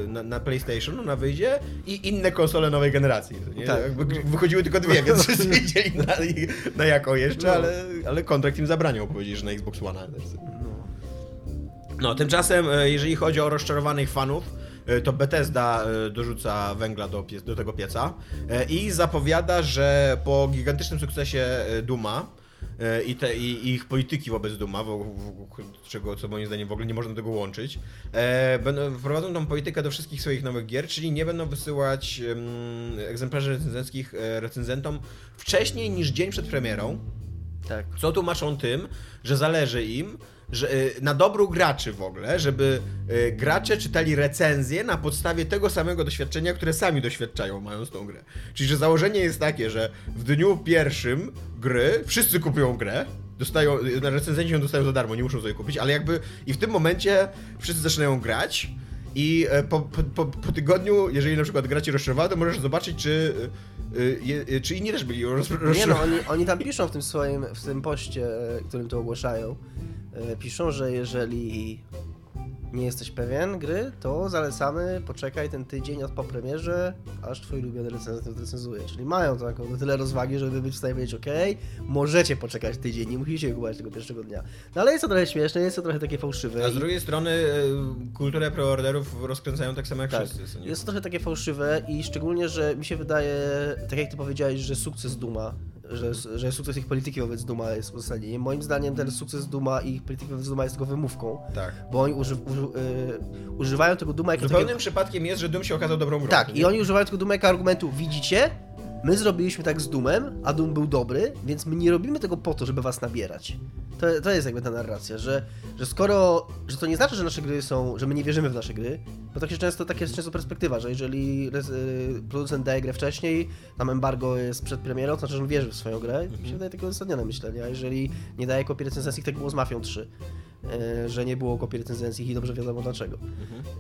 e, na, na PlayStation no, na wyjdzie i inne konsole nowej generacji. Nie? Tak. Wychodziły tylko dwie, więc wszyscy wiedzieli na, na jaką jeszcze, No. ale, ale kontrakt im zabraniał powiedzieć, że na Xbox One. No. No, tymczasem, e, jeżeli chodzi o rozczarowanych fanów, e, to Bethesda e, dorzuca węgla do, do tego pieca i zapowiada, że po gigantycznym sukcesie Duma i, te, i, ich polityki wobec Duma, wo- wo- czego, co moim zdaniem w ogóle nie można tego łączyć, e, będą, wprowadzą tą politykę do wszystkich swoich nowych gier, czyli nie będą wysyłać em, egzemplarzy recenzenckich recenzentom wcześniej niż dzień przed premierą, Tak. co tłumaczą tym, że zależy im że, y, na dobru graczy w ogóle, żeby y, gracze czytali recenzje na podstawie tego samego doświadczenia, które sami doświadczają mając tą grę. Czyli, że założenie jest takie, że w dniu pierwszym gry wszyscy kupują grę, dostają, recenzenci ją dostają za darmo, nie muszą sobie kupić, ale jakby i w tym momencie wszyscy zaczynają grać i e, po, po, po, po tygodniu, jeżeli na przykład gra ci to możesz zobaczyć, czy, y, y, y, czy inni też byli roz, Nie no, oni, oni tam piszą w tym swoim, w tym poście, e, którym to ogłaszają, piszą, że jeżeli nie jesteś pewien gry, to zalecamy poczekaj ten tydzień od po premierze, aż twój ulubiony recenzent recenzuje. Czyli mają taką na tyle rozwagi, żeby być w stanie powiedzieć, okej, możecie poczekać tydzień, nie musicie kupować tego pierwszego dnia. No ale jest to trochę śmieszne, jest to trochę takie fałszywe. A z i- drugiej strony e, kulturę preorderów rozkręcają tak samo jak Tak, wszyscy. jest to trochę takie fałszywe i szczególnie, że mi się wydaje, tak jak ty powiedziałeś, że sukces Duma, że, że sukces ich polityki wobec Duma jest uzasadnieniem. Moim zdaniem ten sukces Duma i ich polityki wobec Duma jest tylko wymówką, Tak. bo oni uży, uży, y, używają tego Duma jako Zupełnym takiego... przypadkiem jest, że Doom się okazał dobrą grą. Tak, nie? i oni używają tego Duma jako argumentu, widzicie? My zrobiliśmy tak z Doomem, a Doom był dobry, więc my nie robimy tego po to, żeby was nabierać. To, to jest jakby ta narracja, że, że skoro, że to nie znaczy, że nasze gry są, że my nie wierzymy w nasze gry, bo tak się często, taka jest często perspektywa, że jeżeli y, producent daje grę wcześniej, tam embargo jest przed premierą, to znaczy, że on wierzy w swoją grę. Mi się wydaje takie uzasadnione myślenie, a jeżeli nie daje kopii recenzji, tak było z Mafią 3, y, że nie było kopii recenzji i dobrze wiadomo dlaczego.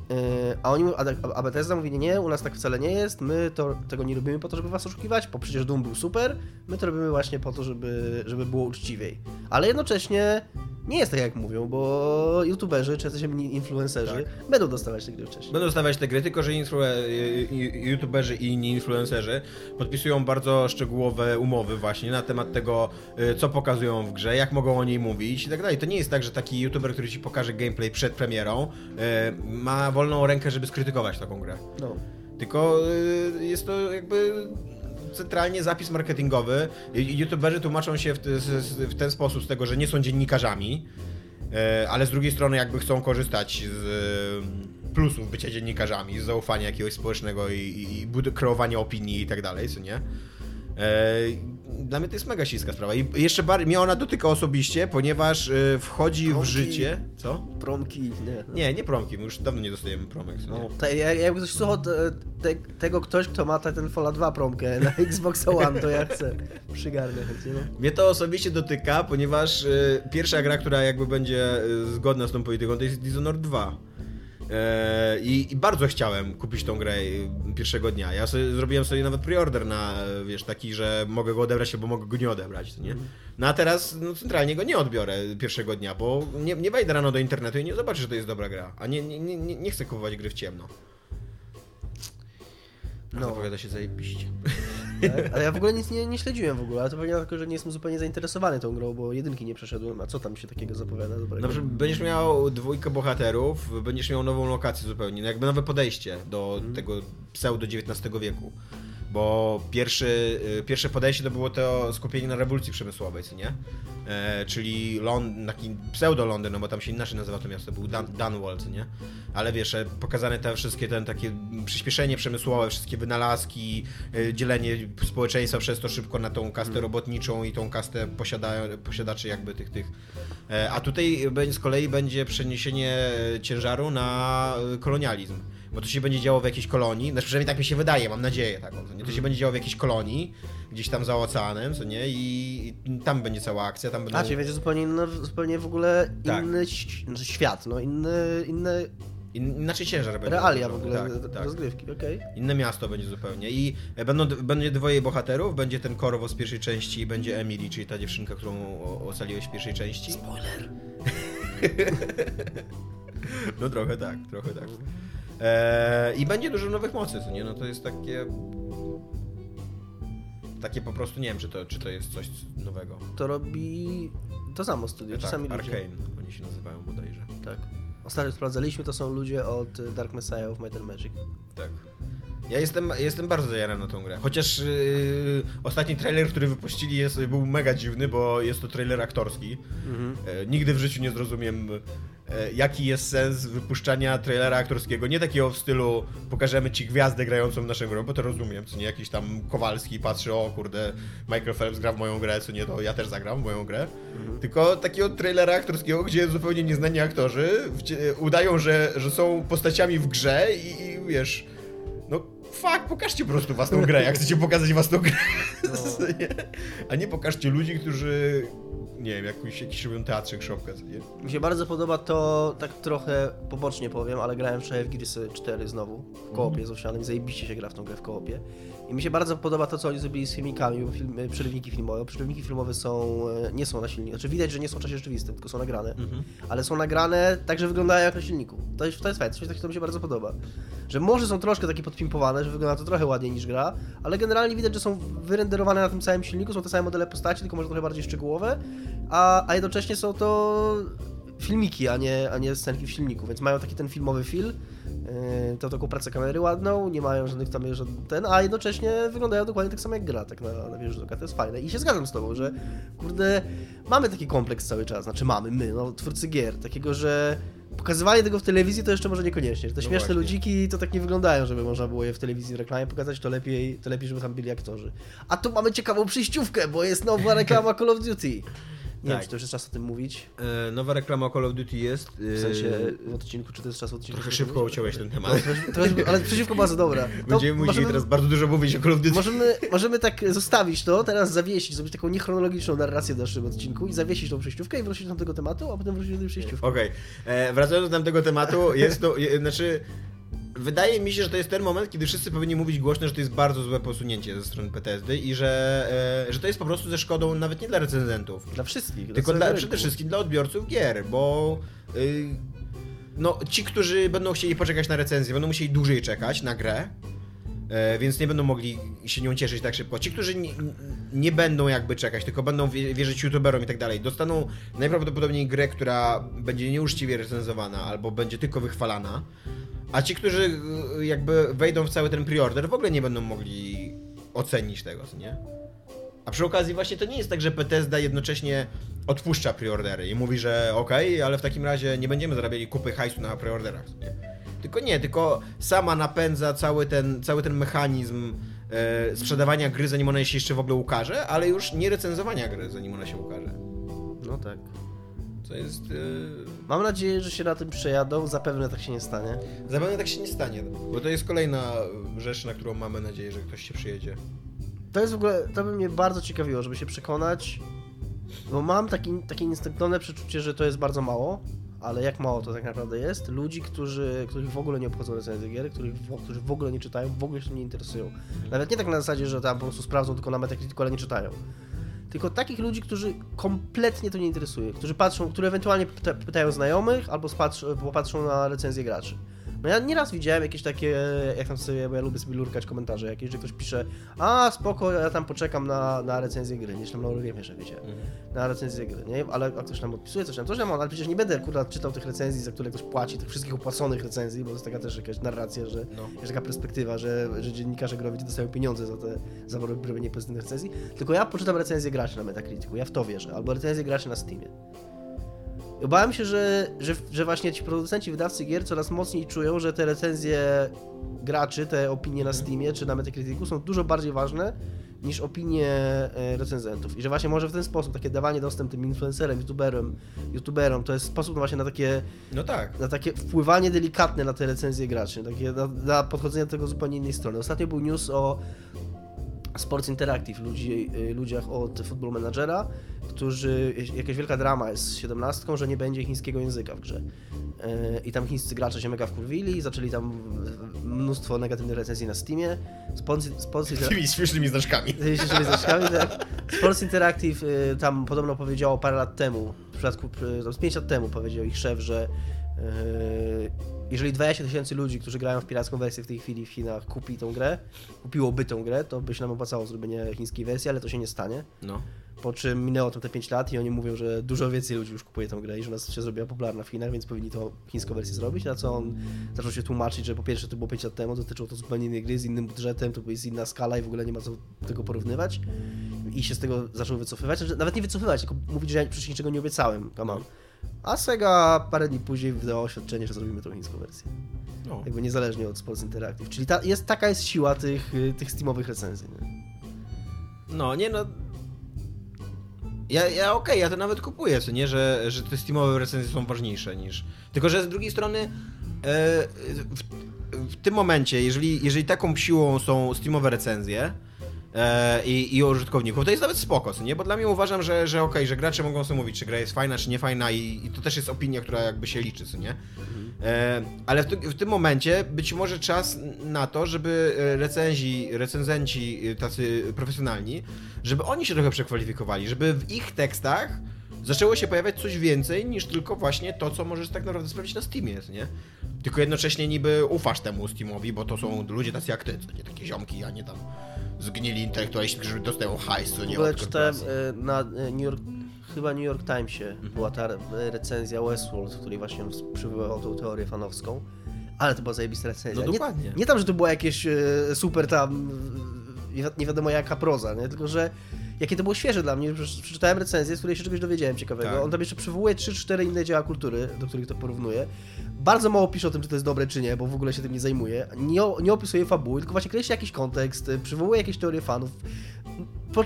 Yy, A oni, a, a Bethesda mówi, nie, nie, u nas tak wcale nie jest, my to, tego nie robimy po to, żeby was oszukiwać, bo przecież Doom był super, my to robimy właśnie po to, żeby, żeby było uczciwiej. Ale jednocześnie nie jest tak jak mówią, bo youtuberzy czy jacyś influencerzy Tak. będą dostawać te gry wcześniej. Będą dostawać te gry, tylko że y- youtuberzy i inni influencerzy podpisują bardzo szczegółowe umowy właśnie na temat tego, co pokazują w grze, jak mogą o niej mówić i tak dalej. To nie jest tak, że taki youtuber, który ci pokaże gameplay przed premierą, y, ma wolną rękę, żeby skrytykować taką grę. No. Tylko y, jest to jakby centralnie zapis marketingowy. YouTuberzy tłumaczą się w, ten sposób z tego, że nie są dziennikarzami, e, ale z drugiej strony jakby chcą korzystać z e, plusów bycia dziennikarzami, z zaufania jakiegoś społecznego i, i, i kreowania opinii i tak dalej, co nie? E, Dla mnie to jest mega śliska sprawa. I jeszcze bardziej, mnie ona dotyka osobiście, ponieważ e, wchodzi w Promki. życie... Co? Promki, nie. Nie, nie promki, my już dawno nie dostajemy promek. No, te, jak- jakby ktoś słuchał te, te, tego ktoś, kto ma te- ten Fallout 2 promkę na Xbox One, to ja chcę. Przygarnę chętnie, no. Mnie to osobiście dotyka, ponieważ y, pierwsza gra, która jakby będzie zgodna z tą polityką, to jest Dishonored 2. E, I, I bardzo chciałem kupić tą grę pierwszego dnia. Ja sobie, zrobiłem sobie nawet preorder na, wiesz, taki, że mogę go odebrać albo mogę go nie odebrać, nie? No a teraz no, centralnie go nie odbiorę pierwszego dnia, bo nie, nie wejdę rano do internetu i nie zobaczę, że to jest dobra gra. A nie, nie, nie, nie chcę kupować gry w ciemno. No. No. Zapowiada się zajebiście. Tak? Ale ja w ogóle nic nie, nie śledziłem w ogóle, ale to pewnie dlatego, że nie jestem zupełnie zainteresowany tą grą, bo jedynki nie przeszedłem, a co tam się takiego zapowiada dobrego? Przykład będziesz miał dwójkę bohaterów, będziesz miał nową lokację zupełnie, no jakby nowe podejście do tego pseudo XIX wieku. Bo pierwszy, y, pierwsze podejście to było to skupienie na rewolucji przemysłowej, co nie? E, czyli Lond, taki pseudo-Londyn, no bo tam się inaczej nazywa to miasto, był Dan, Dunwall, co nie? Ale wiesz, pokazane te wszystkie ten takie przyspieszenie przemysłowe, wszystkie wynalazki, e, dzielenie społeczeństwa przez to szybko na tą kastę robotniczą i tą kastę posiada, posiadaczy jakby tych, tych. E, A tutaj z kolei będzie przeniesienie ciężaru na kolonializm. Bo to się będzie działo w jakiejś kolonii, znaczy przynajmniej tak mi się wydaje, mam nadzieję taką, nie? To się będzie działo w jakiejś kolonii, gdzieś tam za oceanem, co nie? I, i tam będzie cała akcja, tam będą... A, czyli będzie zupełnie inny, zupełnie w ogóle Tak. inny znaczy świat, no inny, inne In, inaczej ciężar będzie. realia w ogóle Tak, tak. rozgrywki, okej. Inne miasto będzie zupełnie. I będą, będzie dwoje bohaterów, będzie ten Korwo z pierwszej części i będzie Emily, czyli ta dziewczynka, którą ocaliłeś w pierwszej części. Spoiler. No trochę tak, trochę tak. E, I będzie dużo nowych mocy, co nie? No to jest takie... Takie po prostu, nie wiem, czy to, czy to jest coś nowego. To robi to samo studio, tak, sami ludzie. Arcane, oni się nazywają bodajże. Tak. Ostatnio sprawdzaliśmy, to są ludzie od Dark Messiah of Might and Magic. Tak. Ja jestem, jestem bardzo zajarany na tą grę. Chociaż yy, ostatni trailer, który wypuścili jest, był mega dziwny, bo jest to trailer aktorski. E, nigdy w życiu nie zrozumiem, jaki jest sens wypuszczania trailera aktorskiego. Nie takiego w stylu pokażemy ci gwiazdę grającą w naszą grę, bo to rozumiem, co nie jakiś tam Kowalski patrzy, o kurde, Michael Phelps gra w moją grę, co nie, to ja też zagram w moją grę. Tylko takiego trailera aktorskiego, gdzie zupełnie nieznani aktorzy udają, że, że są postaciami w grze i, i wiesz, no fuck, pokażcie po prostu własną grę, jak chcecie pokazać własną grę. No. A nie pokażcie ludzi, którzy, nie wiem, jakiś, jakiś robią teatrzyk, szopkę, nie? Mi się bardzo podoba to, tak trochę pobocznie powiem, ale grałem wczoraj w Gearsy 4 znowu, w koopie z owsianym, zajebiście się gra w tą grę w koopie. I mi się bardzo podoba to, co oni zrobili z filmikami, bo filmy, przerywniki filmowe. Przerywniki filmowe są, e, nie są na silniku, znaczy widać, że nie są w czasie rzeczywistym, tylko są nagrane. Ale są nagrane tak, że wyglądają jak na silniku. To jest, to jest fajne, coś takiego to mi się bardzo podoba. Że może są troszkę takie podpimpowane, że wygląda to trochę ładniej niż gra, ale generalnie widać, że są wyrenderowane na tym samym silniku, są te same modele postaci, tylko może trochę bardziej szczegółowe, a, a jednocześnie są to filmiki, a nie, a nie scenki w silniku, więc mają taki ten filmowy feel, yy, tą taką pracę kamery ładną, nie mają żadnych tam żaden ten, a jednocześnie wyglądają dokładnie tak samo jak gra, tak na, na wierzchu to jest fajne. I się zgadzam z tobą, że kurde, mamy taki kompleks cały czas, znaczy mamy, my, no, twórcy gier, takiego, że pokazywanie tego w telewizji to jeszcze może niekoniecznie, te No śmieszne właśnie. ludziki to tak nie wyglądają, żeby można było je w telewizji w reklamie pokazać, to lepiej, to lepiej, żeby tam byli aktorzy. A tu mamy ciekawą przyjściówkę, bo jest nowa reklama Call of Duty. Nie wiem, Tak. czy to już jest czas o tym mówić. E, nowa reklama Call of Duty jest. W sensie w odcinku, czy to jest czas w odcinku? Trochę szybko uciąłeś ten No, temat. trochę- ale przeciwko bardzo dobra. To Będziemy musieli możemy, teraz bardzo dużo mówić o Call of Duty. możemy, możemy tak zostawić to, teraz zawiesić, zrobić taką niechronologiczną narrację w naszym odcinku i zawiesić tą przejściówkę i wrócić do tego tematu, a potem wrócić do tej przejściówki. Okej, e, wracając do tamtego tematu, jest to, je, znaczy... wydaje mi się, że to jest ten moment, kiedy wszyscy powinni mówić głośno, że to jest bardzo złe posunięcie ze strony PTSD i że, e, że to jest po prostu ze szkodą nawet nie dla recenzentów, Dla wszystkich. tylko dla przede wszystkim dla odbiorców gier, bo y, no, ci, którzy będą chcieli poczekać na recenzję, będą musieli dłużej czekać na grę, e, więc nie będą mogli się nią cieszyć tak szybko. Ci, którzy nie, nie będą jakby czekać, tylko będą wie- wierzyć youtuberom i tak dalej, dostaną najprawdopodobniej grę, która będzie nieuczciwie recenzowana albo będzie tylko wychwalana, a ci, którzy y, jakby wejdą w cały ten preorder, w ogóle nie będą mogli ocenić tego, co nie? A przy okazji właśnie to nie jest tak, że Bethesda jednocześnie odpuszcza preordery i mówi, że okej, ale w takim razie nie będziemy zarabiali kupy hajsu na preorderach. Nie? Tylko nie, tylko sama napędza cały ten, cały ten mechanizm e, sprzedawania gry, zanim ona się jeszcze w ogóle ukaże, ale już nie recenzowania gry, zanim ona się ukaże. No tak. Co jest... E, Mam nadzieję, że się na tym przejadą, zapewne tak się nie stanie. zapewne tak się nie stanie, bo to jest kolejna rzecz, na którą mamy nadzieję, że ktoś się przyjedzie. To jest w ogóle, to by mnie bardzo ciekawiło, żeby się przekonać, bo mam taki, takie instynktowne przeczucie, że to jest bardzo mało, ale jak mało to tak naprawdę jest, ludzi, którzy, których w ogóle nie obchodzą recenzje gier, których którzy w ogóle nie czytają, w ogóle się nie interesują. Nawet nie tak na zasadzie, że tam po prostu sprawdzą tylko na Metacriticu, ale nie czytają. Tylko takich ludzi, którzy kompletnie to nie interesuje, którzy patrzą, które ewentualnie pyta, pytają znajomych albo spatrzy, popatrzą na recenzje graczy. No ja nieraz widziałem jakieś takie, jak tam sobie, bo ja lubię sobie lurkać komentarze jakieś, że ktoś pisze, a spoko, ja tam poczekam na, na recenzję gry, nie tam na Eurogamie, że wiecie, na recenzję gry, nie? Ale a ktoś nam odpisuje, coś tam, coś tam, ale przecież nie będę kurwa czytał tych recenzji, za które ktoś płaci, tych wszystkich opłaconych recenzji, bo to jest taka też jakaś narracja, że No. jest taka perspektywa, że, że dziennikarze growi dostają pieniądze za te za robienie pozytywnych recenzji, tylko ja poczytam recenzję graczy na Metacriticu, ja w to wierzę, albo recenzję graczy na Steamie. Obawiam się, że, że, że właśnie ci producenci, wydawcy gier coraz mocniej czują, że te recenzje graczy, te opinie na Steamie czy na Metacriticu są dużo bardziej ważne niż opinie e, recenzentów. I że właśnie może w ten sposób takie dawanie dostępu tym influencerem, youtuberom, youtuberom to jest sposób no właśnie na takie No tak. na takie wpływanie delikatne na te recenzje graczy, takie na, na podchodzenie do tego zupełnie innej strony. Ostatnio był news o Sports Interactive, ludzi, y, ludziach od Football Managera, którzy, jakaś wielka drama jest z 17, że nie będzie chińskiego języka w grze. Y, I tam chińscy gracze się mega wkurwili, zaczęli tam mnóstwo negatywnych recenzji na Steamie. Sports, Sports Interactive Tymi śmiesznymi znaczkami. Tymi śmiesznymi znaczkami, tak. Sports Interactive y, tam podobno powiedziało parę lat temu, w przypadku, tam z 5 lat temu powiedział ich szef, że jeżeli 20 tysięcy ludzi, którzy grają w piracką wersję w tej chwili w Chinach, kupi tą grę, kupiłoby tą grę, to by się nam opłacało zrobienie chińskiej wersji, ale to się nie stanie. No. Po czym minęło tam te 5 lat i oni mówią, że dużo więcej ludzi już kupuje tę grę i że ona się zrobiła popularna w Chinach, więc powinni tą chińską wersję zrobić. Na co on zaczął się tłumaczyć, że po pierwsze to było 5 lat temu, dotyczyło to zupełnie innej gry z innym budżetem, to jest inna skala i w ogóle nie ma co tego porównywać. I się z tego zaczął wycofywać. Znaczy, nawet nie wycofywać, tylko mówić, że ja przecież niczego nie obiecałem. Come on. A Sega parę dni później wydało oświadczenie, że zrobimy tą chińską wersję. no. Jakby niezależnie od Sports Interactive. Czyli ta, jest, taka jest siła tych, y, tych Steamowych recenzji. Nie? No, nie no. Ja, ja okej, ja to nawet kupuję, co nie, że, że te Steamowe recenzje są ważniejsze niż. Tylko, że z drugiej strony e, w, w tym momencie, jeżeli, jeżeli taką siłą są Steamowe recenzje e, i, i użytkowników, to jest nawet spoko, nie? Bo dla mnie uważam, że, że okej, że gracze mogą sobie mówić, czy gra jest fajna, czy nie fajna i, i to też jest opinia, która jakby się liczy, co nie? E, ale w, w tym momencie być może czas na to, żeby e, recenzi, recenzenci e, tacy profesjonalni, żeby oni się trochę przekwalifikowali, żeby w ich tekstach zaczęło się pojawiać coś więcej niż tylko właśnie to, co możesz tak naprawdę sprawdzić na Steamie, co nie? Tylko jednocześnie niby ufasz temu Steamowi, bo to są ludzie tacy jak ty, nie takie ziomki, a nie tam zgnili intelektualiści, którzy dostają hajs, co W nie od czytałem y, na y, New York, chyba New York Timesie była ta re- recenzja Westworld, w której właśnie przywoływał tą teorię fanowską. Ale to była zajebista recenzja. No nie, dokładnie. nie tam, że to była jakieś y, super tam nie nie wiadomo jaka proza, nie? tylko że jakie to było świeże dla mnie, że przeczytałem recenzję, z której się czegoś dowiedziałem ciekawego. Tak. On tam jeszcze przywołuje 3-4 inne dzieła kultury, do których to porównuje. Bardzo mało pisze o tym, czy to jest dobre, czy nie, bo w ogóle się tym nie zajmuje. Nie, nie opisuje fabuły, tylko właśnie kreśli jakiś kontekst, przywołuje jakieś teorie fanów. Po, y,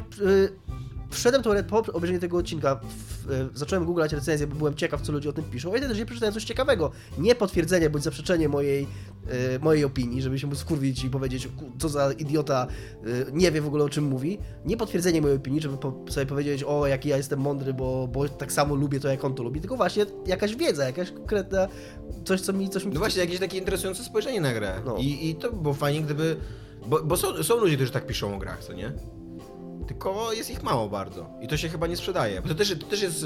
wszedłem to po obejrzeniu tego odcinka, w, e, zacząłem googlać recenzję, bo byłem ciekaw, co ludzie o tym piszą. I też przeczytałem coś ciekawego. Nie potwierdzenie bądź zaprzeczenie mojej, e, mojej opinii, żeby się móc skurwić i powiedzieć, co za idiota e, nie wie w ogóle o czym mówi. Nie potwierdzenie mojej opinii, żeby po, sobie powiedzieć, o jaki ja jestem mądry, bo, bo tak samo lubię to, jak on to lubi, tylko właśnie jakaś wiedza, jakaś konkretna, coś, co mi, coś mi No właśnie, jakieś takie interesujące spojrzenie na grę. No. I, I to by było fajnie, gdyby... Bo, bo są, są ludzie, którzy tak piszą o grach, co nie? Tylko jest ich mało bardzo. I to się chyba nie sprzedaje. Bo to też, to też jest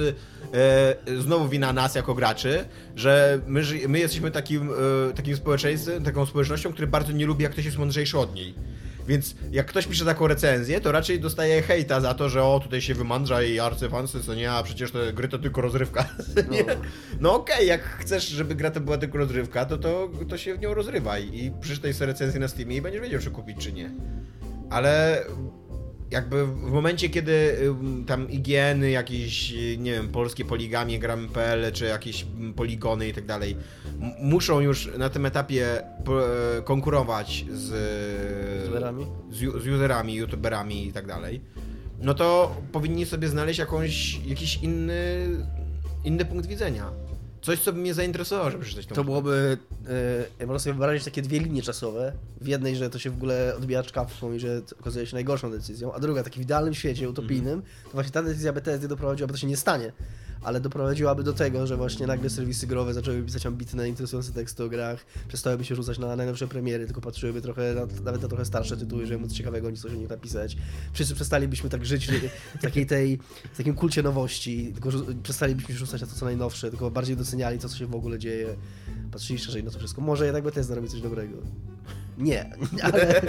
e, znowu wina nas jako graczy, że my, my jesteśmy takim, e, takim społeczeństwem, taką społecznością, który bardzo nie lubi, jak ktoś jest mądrzejszy od niej. Więc jak ktoś pisze taką recenzję, to raczej dostaje hejta za to, że o, tutaj się wymądrza i arcyfansy, co nie, a przecież te gry to tylko rozrywka. nie? No okej, jak chcesz, żeby gra to była tylko rozrywka, to, to, to się w nią rozrywaj i przeczytaj sobie recenzję na Steamie i będziesz wiedział, czy kupić, czy nie. Ale jakby w momencie, kiedy tam IGN-y, jakieś, y, nie wiem, polskie poligami, gramy.pl, czy jakieś mm, poligony i tak dalej, muszą już na tym etapie e, konkurować z, userami? z, z userami, youtuberami i tak dalej, no to powinni sobie znaleźć jakąś, jakiś inny, inny punkt widzenia. Coś, co by mnie zainteresowało, żeby przeczytać tą To byłoby, e, można sobie wyobrazić takie dwie linie czasowe. W jednej, że to się w ogóle odbija czkawką i że okazuje się najgorszą decyzją, a druga, taki w idealnym świecie utopijnym, to właśnie ta decyzja BTSD doprowadziłaby, to się nie stanie, ale doprowadziłaby do tego, że właśnie nagle serwisy growe zaczęły pisać ambitne, interesujące teksty o grach, przestałyby się rzucać na najnowsze premiery, tylko patrzyłyby trochę na, nawet na trochę starsze tytuły, żeby móc ciekawego nic o nich napisać. Wszyscy przestalibyśmy tak żyć w takiej tej, w takim kulcie nowości, tylko przestalibyśmy rzucać na to, co najnowsze, tylko bardziej doceniali to, co się w ogóle dzieje, patrzyli szerzej na to wszystko. Może jednak BTS zrobi coś dobrego. Nie, ale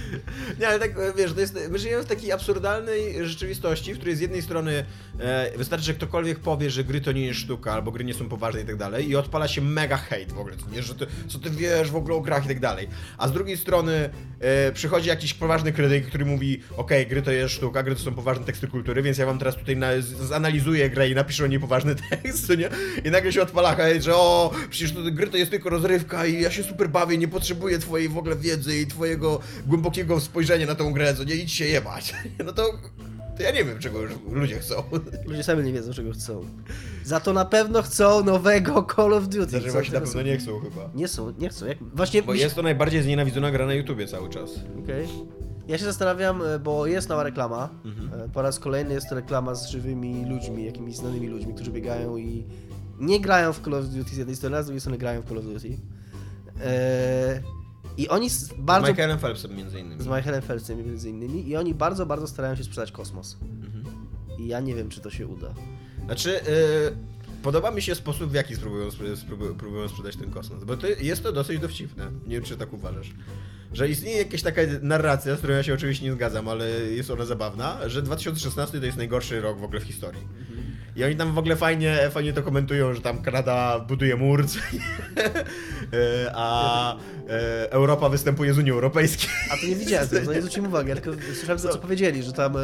Nie, ale tak wiesz, to jest, my żyjemy w takiej absurdalnej rzeczywistości, w której z jednej strony e, wystarczy, że ktokolwiek powie, że gry to nie jest sztuka, albo gry nie są poważne i tak dalej, i odpala się mega hejt w ogóle, co, nie, że ty, co ty wiesz w ogóle o grach i tak dalej. A z drugiej strony e, przychodzi jakiś poważny krytyk, który mówi, okej, gry to jest sztuka, gry to są poważne teksty kultury, więc ja wam teraz tutaj na, zanalizuję grę i napiszę o niej poważny tekst, nie? I nagle się odpala hejt, że o, przecież to, gry to jest tylko rozrywka i ja się super bawię, nie potrzebuję twojej w ogóle wiedzy i twojego głębokiego spojrzenia na tą grę, co nie idź się jebać. No to, to ja nie wiem, czego już ludzie chcą. ludzie sami nie wiedzą, czego chcą. Za to na pewno chcą nowego Call of Duty. Znaczy właśnie na pewno nie chcą chyba. Nie są, nie chcą. Jak... Właśnie Bo jest to najbardziej znienawidzona gra na YouTubie cały czas. Okej. Ja się zastanawiam, e, bo jest nowa reklama. Mhm. E, Po raz kolejny jest to reklama z żywymi ludźmi, jakimiś znanymi ludźmi, którzy biegają i nie grają w Call of Duty z jednej strony, a z drugiej strony grają w Call of Duty. E, I oni bardzo... Z Michaelem Phelpsem między innymi. Z Michaelem Phelpsem między innymi. I oni bardzo, bardzo starają się sprzedać kosmos. Mhm. I ja nie wiem, czy to się uda. Znaczy, yy, podoba mi się sposób, w jaki spróbują, spróbują, próbują sprzedać ten kosmos. Bo to, jest to dosyć dowcipne. Nie wiem, czy tak uważasz. Że istnieje jakaś taka narracja, z którą ja się oczywiście nie zgadzam, ale jest ona zabawna, że 2016 to jest najgorszy rok w ogóle w historii. I oni tam w ogóle fajnie, fajnie to komentują, że tam Kanada buduje mur? E, a e, Europa występuje z Unii Europejskiej. A to nie widziałem to nie zwróciłem uwagi, ja tylko słyszałem to, co powiedzieli, że tam e,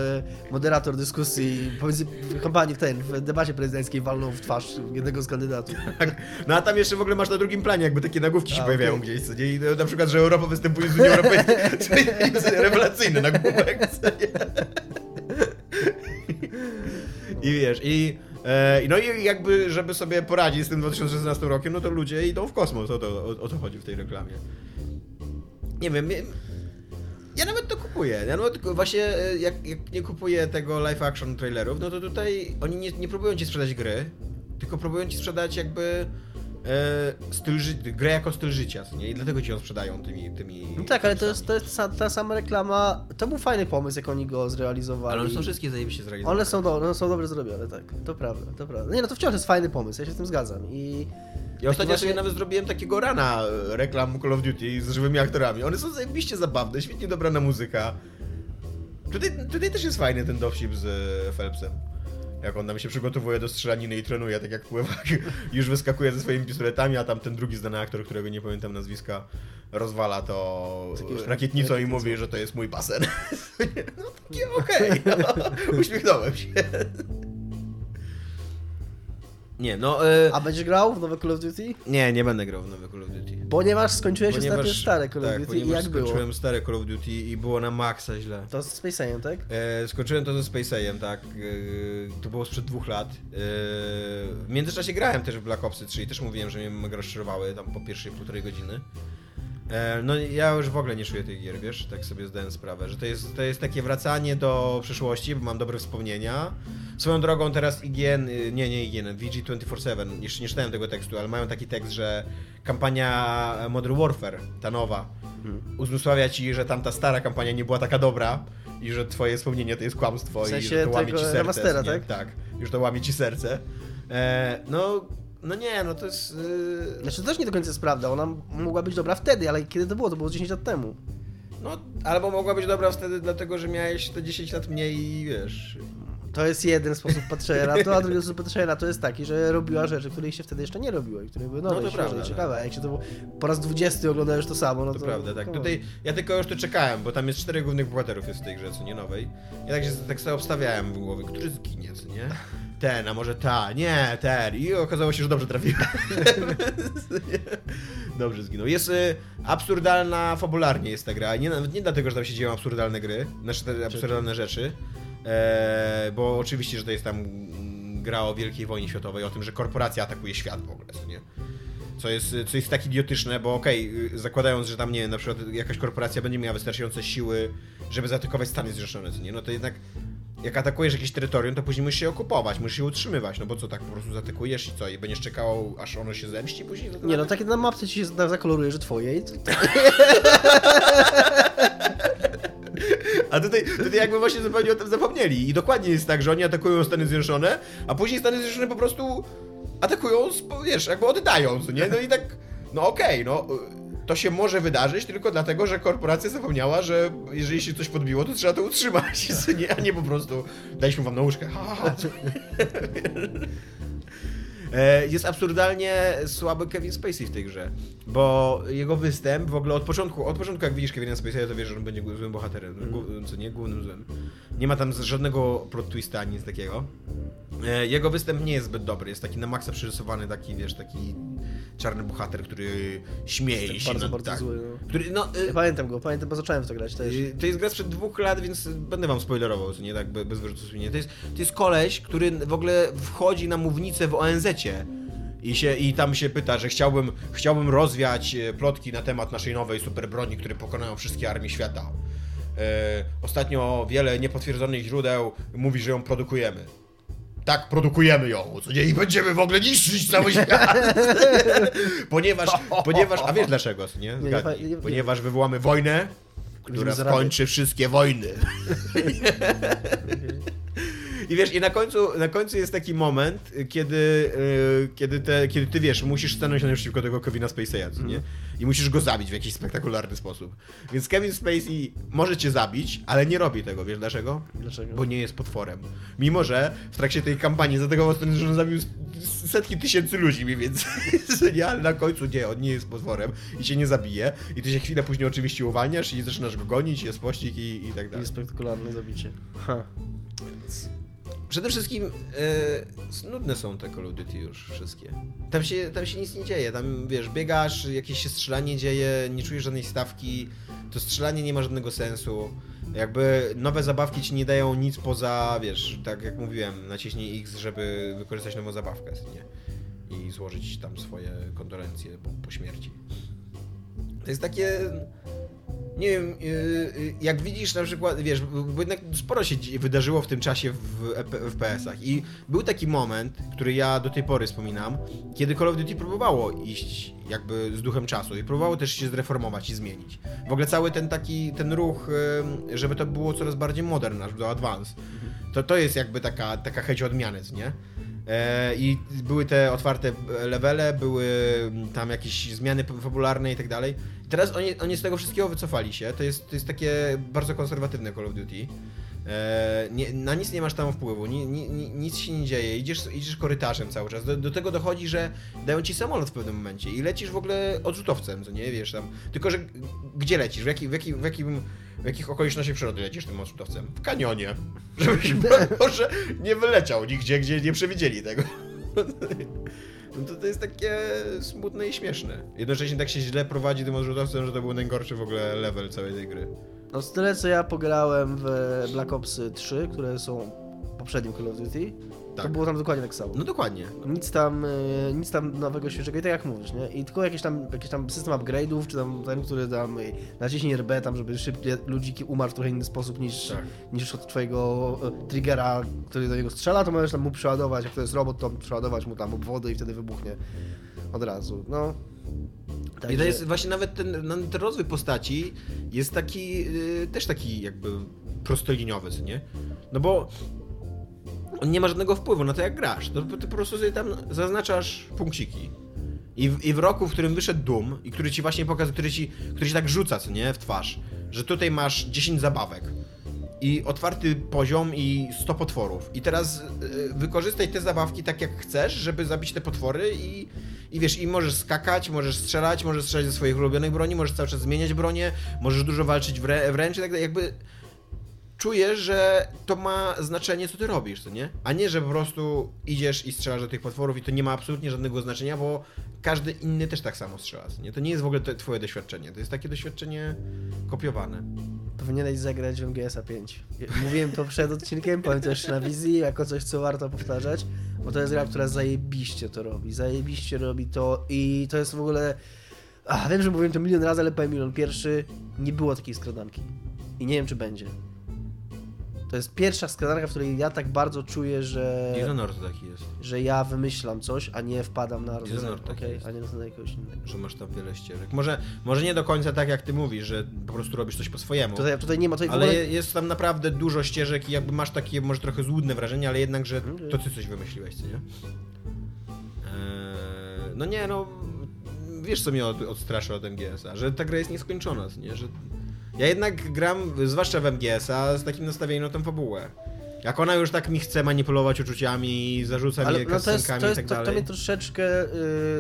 moderator dyskusji pomiędzy w kampanii w ten, w debacie prezydenckiej walnął w twarz jednego z kandydatów. No a tam jeszcze w ogóle masz na drugim planie, jakby takie nagłówki się A, pojawiają okej. gdzieś, co nie? I na przykład, że Europa występuje z Unii Europejskiej. Co jest rewelacyjny nagłówek, co nie? I wiesz, i... E, no i jakby, żeby sobie poradzić z tym 2016 rokiem, no to ludzie idą w kosmos, o to, o, o to chodzi w tej reklamie. Nie wiem, ja- nawet to kupuję. Ja nawet właśnie e, jak, jak nie kupuję tego live action trailerów, no to tutaj oni nie, nie próbują ci sprzedać gry, tylko próbują ci sprzedać jakby styl ży- grę jako styl życia, co nie? I dlatego ci ją sprzedają tymi tymi. No tak, ale to jest, to jest sa- ta sama reklama. To był fajny pomysł, jak oni go zrealizowali. Ale one są wszystkie zajebiście zrealizowane. One są, do, one są dobrze zrobione, tak. To prawda, to prawda. Nie no, to wciąż jest fajny pomysł, ja się z tym zgadzam. I Ja ostatnio właśnie- sobie nawet zrobiłem takiego rana e, reklam Call of Duty z żywymi aktorami. One są zajebiście zabawne, świetnie dobrana muzyka. Tutaj, tutaj też jest fajny ten dowcip z e, Phelpsem. Jak on tam się przygotowuje do strzelaniny i trenuje, tak jak pływak, już wyskakuje ze swoimi pistoletami, a tam ten drugi znany aktor, którego nie pamiętam nazwiska, rozwala to rakietnicą i mówi, że to jest mój basen. No takie okej, no. uśmiechnąłem się. Nie, no... E... A będziesz grał w nowe Call of Duty? Nie, nie będę grał w nowe Call of Duty. Ponieważ skończyłeś Ponieważ, ostatnio stare Call of tak, Duty i jak było? skończyłem stare Call of Duty i było na maksa źle. To z Space'em, tak? E, skończyłem to ze Space'em, tak. E, to było sprzed dwóch lat. E, w międzyczasie grałem też w Black Opsy 3 i też mówiłem, że mnie mega rozczarowały tam po pierwszej półtorej godziny. E, no ja już w ogóle nie czuję tych gier, wiesz, tak sobie zdałem sprawę, że to jest, to jest takie wracanie do przeszłości, bo mam dobre wspomnienia. Swoją drogą teraz IGN, y, nie, nie IGN, VG247, jeszcze nie czytałem tego tekstu, ale mają taki tekst, że kampania Modern Warfare, ta nowa, uzmysławia ci, że tamta stara kampania nie była taka dobra i że twoje wspomnienie to jest kłamstwo W sensie i że to łamie ci serce. remastera, nie? tak? Tak, już to łamie ci serce. E, no, no nie, no to jest... Yy... Znaczy to też nie do końca jest prawda, ona mogła być dobra wtedy, ale kiedy to było? To było 10 lat temu. No, albo mogła być dobra wtedy dlatego, że miałeś te 10 lat mniej i wiesz... To jest jeden sposób patrzenia na to, a drugi sposób patrzenia na to jest taki, że robiła rzeczy, których się wtedy jeszcze nie robiło i które były nowe, No to prawda, i ciekawe. A jak się to po raz 20 oglądałeś to samo, no to... To prawda, tak. Tutaj ja tylko już tu czekałem, bo tam jest czterech głównych bohaterów jest w tej grze, co nie nowej. Ja tak się tak sobie obstawiałem w głowie, który zginie, co nie? Ten, a może ta, nie, ten. I okazało się, że dobrze trafiłem. dobrze zginął. Jest y, absurdalna fabularnie jest ta gra. Nie, nawet nie dlatego, że tam się dzieją absurdalne gry, znaczy te absurdalne rzeczy. E, bo oczywiście, że to jest tam gra o Wielkiej Wojnie Światowej, o tym, że korporacja atakuje świat w ogóle, co nie? Co jest, co jest tak idiotyczne, bo okej, y, zakładając, że tam, nie wiem, na przykład jakaś korporacja będzie miała wystarczające siły, żeby zaatakować Stany Zjednoczone, nie? No to jednak jak atakujesz jakieś terytorium, to później musisz je okupować, musisz je utrzymywać, no bo co, tak po prostu zaatakujesz i co? I będziesz czekał, aż ono się zemści później? Nie no, takie na mapce ci się za- zakoloruje, że twoje i to... A tutaj, tutaj jakby właśnie zupełnie o tym zapomnieli. I dokładnie jest tak, że oni atakują Stany Zjednoczone, a później Stany Zjednoczone po prostu atakują, wiesz, jakby oddają, co nie? No i tak, no okej, no... To się może wydarzyć tylko dlatego, że korporacja zapomniała, że jeżeli się coś podbiło, to trzeba to utrzymać, nie? a nie po prostu daliśmy wam nauczkę. Ha, ha. E, Jest absurdalnie słaby Kevin Spacey w tej grze, bo jego występ w ogóle od początku, od początku jak widzisz Kevina Spacey'a, to wiesz, że on będzie złym bohaterem, głó- co nie, głównym złym. Nie ma tam żadnego plot twista, nic takiego. E, Jego występ nie jest zbyt dobry, jest taki na maksa przerysowany, taki, wiesz, taki czarny bohater, który śmieje się. bardzo, nad- bardzo tak, zły, no. Który, no, e, Ja pamiętam go, pamiętam, bo zacząłem w to grać też. Y, To jest gra sprzed dwóch lat, więc będę wam spoilerował, co nie tak be- bez wyrzutu sumienia. To jest, to jest koleś, który w ogóle wchodzi na mównicę w ONZ-cie i, się, i tam się pyta, że chciałbym, chciałbym rozwiać e, plotki na temat naszej nowej superbroni, które pokonają wszystkie armie świata. E, ostatnio wiele niepotwierdzonych źródeł mówi, że ją produkujemy. Tak, produkujemy ją, co nie? I będziemy w ogóle niszczyć cały świat. ponieważ, ponieważ, a wiesz dlaczego, nie? Zgadnij. nie, nie. Ponieważ wywołamy wojnę, która skończy wszystkie wojny. I wiesz, i na końcu, na końcu jest taki moment, kiedy, y, kiedy, te, kiedy ty wiesz, musisz stanąć naprzeciwko tego Kevina Spacey'a, co nie? I musisz go zabić w jakiś spektakularny sposób. Więc Kevin Spacey może cię zabić, ale nie robi tego, wiesz dlaczego? Dlaczego? Bo nie jest potworem. Mimo, że w trakcie tej kampanii zaatakował stronę, że on zabił setki tysięcy ludzi mniej więcej. nie, ale na końcu nie, on nie jest potworem i cię nie zabije. I ty się chwilę później oczywiście uwalniasz i zaczynasz go gonić, jest pościg i, i tak dalej. Jest spektakularne zabicie. Ha. Przede wszystkim e, nudne są te Call of Duty już wszystkie. Tam się, tam się nic nie dzieje, tam wiesz, biegasz, jakieś się strzelanie dzieje, nie czujesz żadnej stawki, to strzelanie nie ma żadnego sensu. Jakby nowe zabawki ci nie dają nic poza, wiesz, tak jak mówiłem, naciśnij X, żeby wykorzystać nową zabawkę, nie? I złożyć tam swoje kondolencje po, po śmierci. To jest takie. Nie wiem, yy, yy, jak widzisz na przykład, wiesz, bo jednak sporo się wydarzyło w tym czasie w FPS-ach i był taki moment, który ja do tej pory wspominam, kiedy Call of Duty próbowało iść jakby z duchem czasu i próbowało też się zreformować i zmienić. W ogóle cały ten taki, ten ruch, żeby to było coraz bardziej modern, aż do advance, to to jest jakby taka, taka chęć odmiany, nie? E, I były te otwarte levele, były tam jakieś zmiany fabularne i tak dalej. Teraz oni, oni z tego wszystkiego wycofali się. To jest, to jest takie bardzo konserwatywne Call of Duty. E, nie, na nic nie masz tam wpływu, ni, ni, ni, nic się nie dzieje, idziesz, idziesz korytarzem cały czas. Do, do tego dochodzi, że dają ci samolot w pewnym momencie i lecisz w ogóle odrzutowcem, co nie wiesz tam. Tylko, że gdzie lecisz? W, jaki, w, jaki, w, jakim, w jakich okolicznościach przyrody lecisz tym odrzutowcem? W kanionie. Żebyś może nie wyleciał nigdzie, gdzie nie przewidzieli tego. No to, to jest takie smutne i śmieszne. Jednocześnie tak się źle prowadzi tym odrzutowcem, że to był najgorszy w ogóle level całej tej gry. No z tyle co ja pograłem w Black Ops 3, które są poprzednim Call of Duty, to Tak. było tam dokładnie tak samo. No dokładnie. Nic tam, e, nic tam nowego, świeżego i tak jak mówisz, nie? I tylko jakiś tam, jakiś tam system upgrade'ów, czy tam ten, który tam e, naciśnij RB tam, żeby szybciej ludziki umarł w trochę inny sposób niż, Tak. niż od twojego e, triggera, który do niego strzela, to możesz tam mu przeładować, jak to jest robot, to przeładować mu tam obwody i wtedy wybuchnie od razu. No. I Także- to jest właśnie nawet ten, no, ten rozwój postaci jest taki, yy, też taki jakby prostoliniowy, nie? No bo on nie ma żadnego wpływu na to, jak grasz. To, ty po prostu sobie tam zaznaczasz punkciki. I w, I w roku, w którym wyszedł Doom i który ci właśnie pokazuje, który ci, który ci tak rzuca, co nie, w twarz, że tutaj masz 10 zabawek i otwarty poziom i 100 potworów. I teraz y, wykorzystaj te zabawki tak jak chcesz, żeby zabić te potwory i, i wiesz, i możesz skakać, możesz strzelać, możesz strzelać ze swoich ulubionych broni, możesz cały czas zmieniać bronię, możesz dużo walczyć wrę- wręcz i tak dalej. Jakby czujesz, że to ma znaczenie, co ty robisz, co nie? A nie, że po prostu idziesz i strzelasz do tych potworów i to nie ma absolutnie żadnego znaczenia, bo każdy inny też tak samo strzela, nie? To nie jest w ogóle twoje doświadczenie, to jest takie doświadczenie kopiowane. Powinieneś zagrać w MGS-a 5. Mówiłem to przed odcinkiem, powiem też na wizji, jako coś, co warto powtarzać, bo to jest gra, która zajebiście to robi. Zajebiście robi to i to jest w ogóle... Ach, wiem, że mówiłem to milion razy, ale powiem milion. Pierwszy, nie było takiej skradanki. I nie wiem, czy będzie. To jest pierwsza skradanka, w której ja tak bardzo czuję, że, Dishonored to taki jest, że ja wymyślam coś, a nie wpadam na rozwiązanie, Dishonored taki jest. a nie na jakiegoś innego. że masz tam wiele ścieżek. Może, może nie do końca tak, jak ty mówisz, że po prostu robisz coś po swojemu. Tutaj, tutaj nie ma... Tutaj Ale ogóle... je- jest tam naprawdę dużo ścieżek i jakby masz takie może trochę złudne wrażenie, ale jednak, że Mhm. to ty coś wymyśliłeś, co nie? Eee, no nie, no wiesz co mnie od, odstraszy od MGS-a, że ta gra jest nieskończona, nie? Że ja jednak gram, zwłaszcza w MGS-a, z takim nastawieniem na tę fabułę. Jak ona już tak mi chce manipulować uczuciami, zarzuca Ale mnie no to jest, to, i tak to, to dalej. mnie troszeczkę,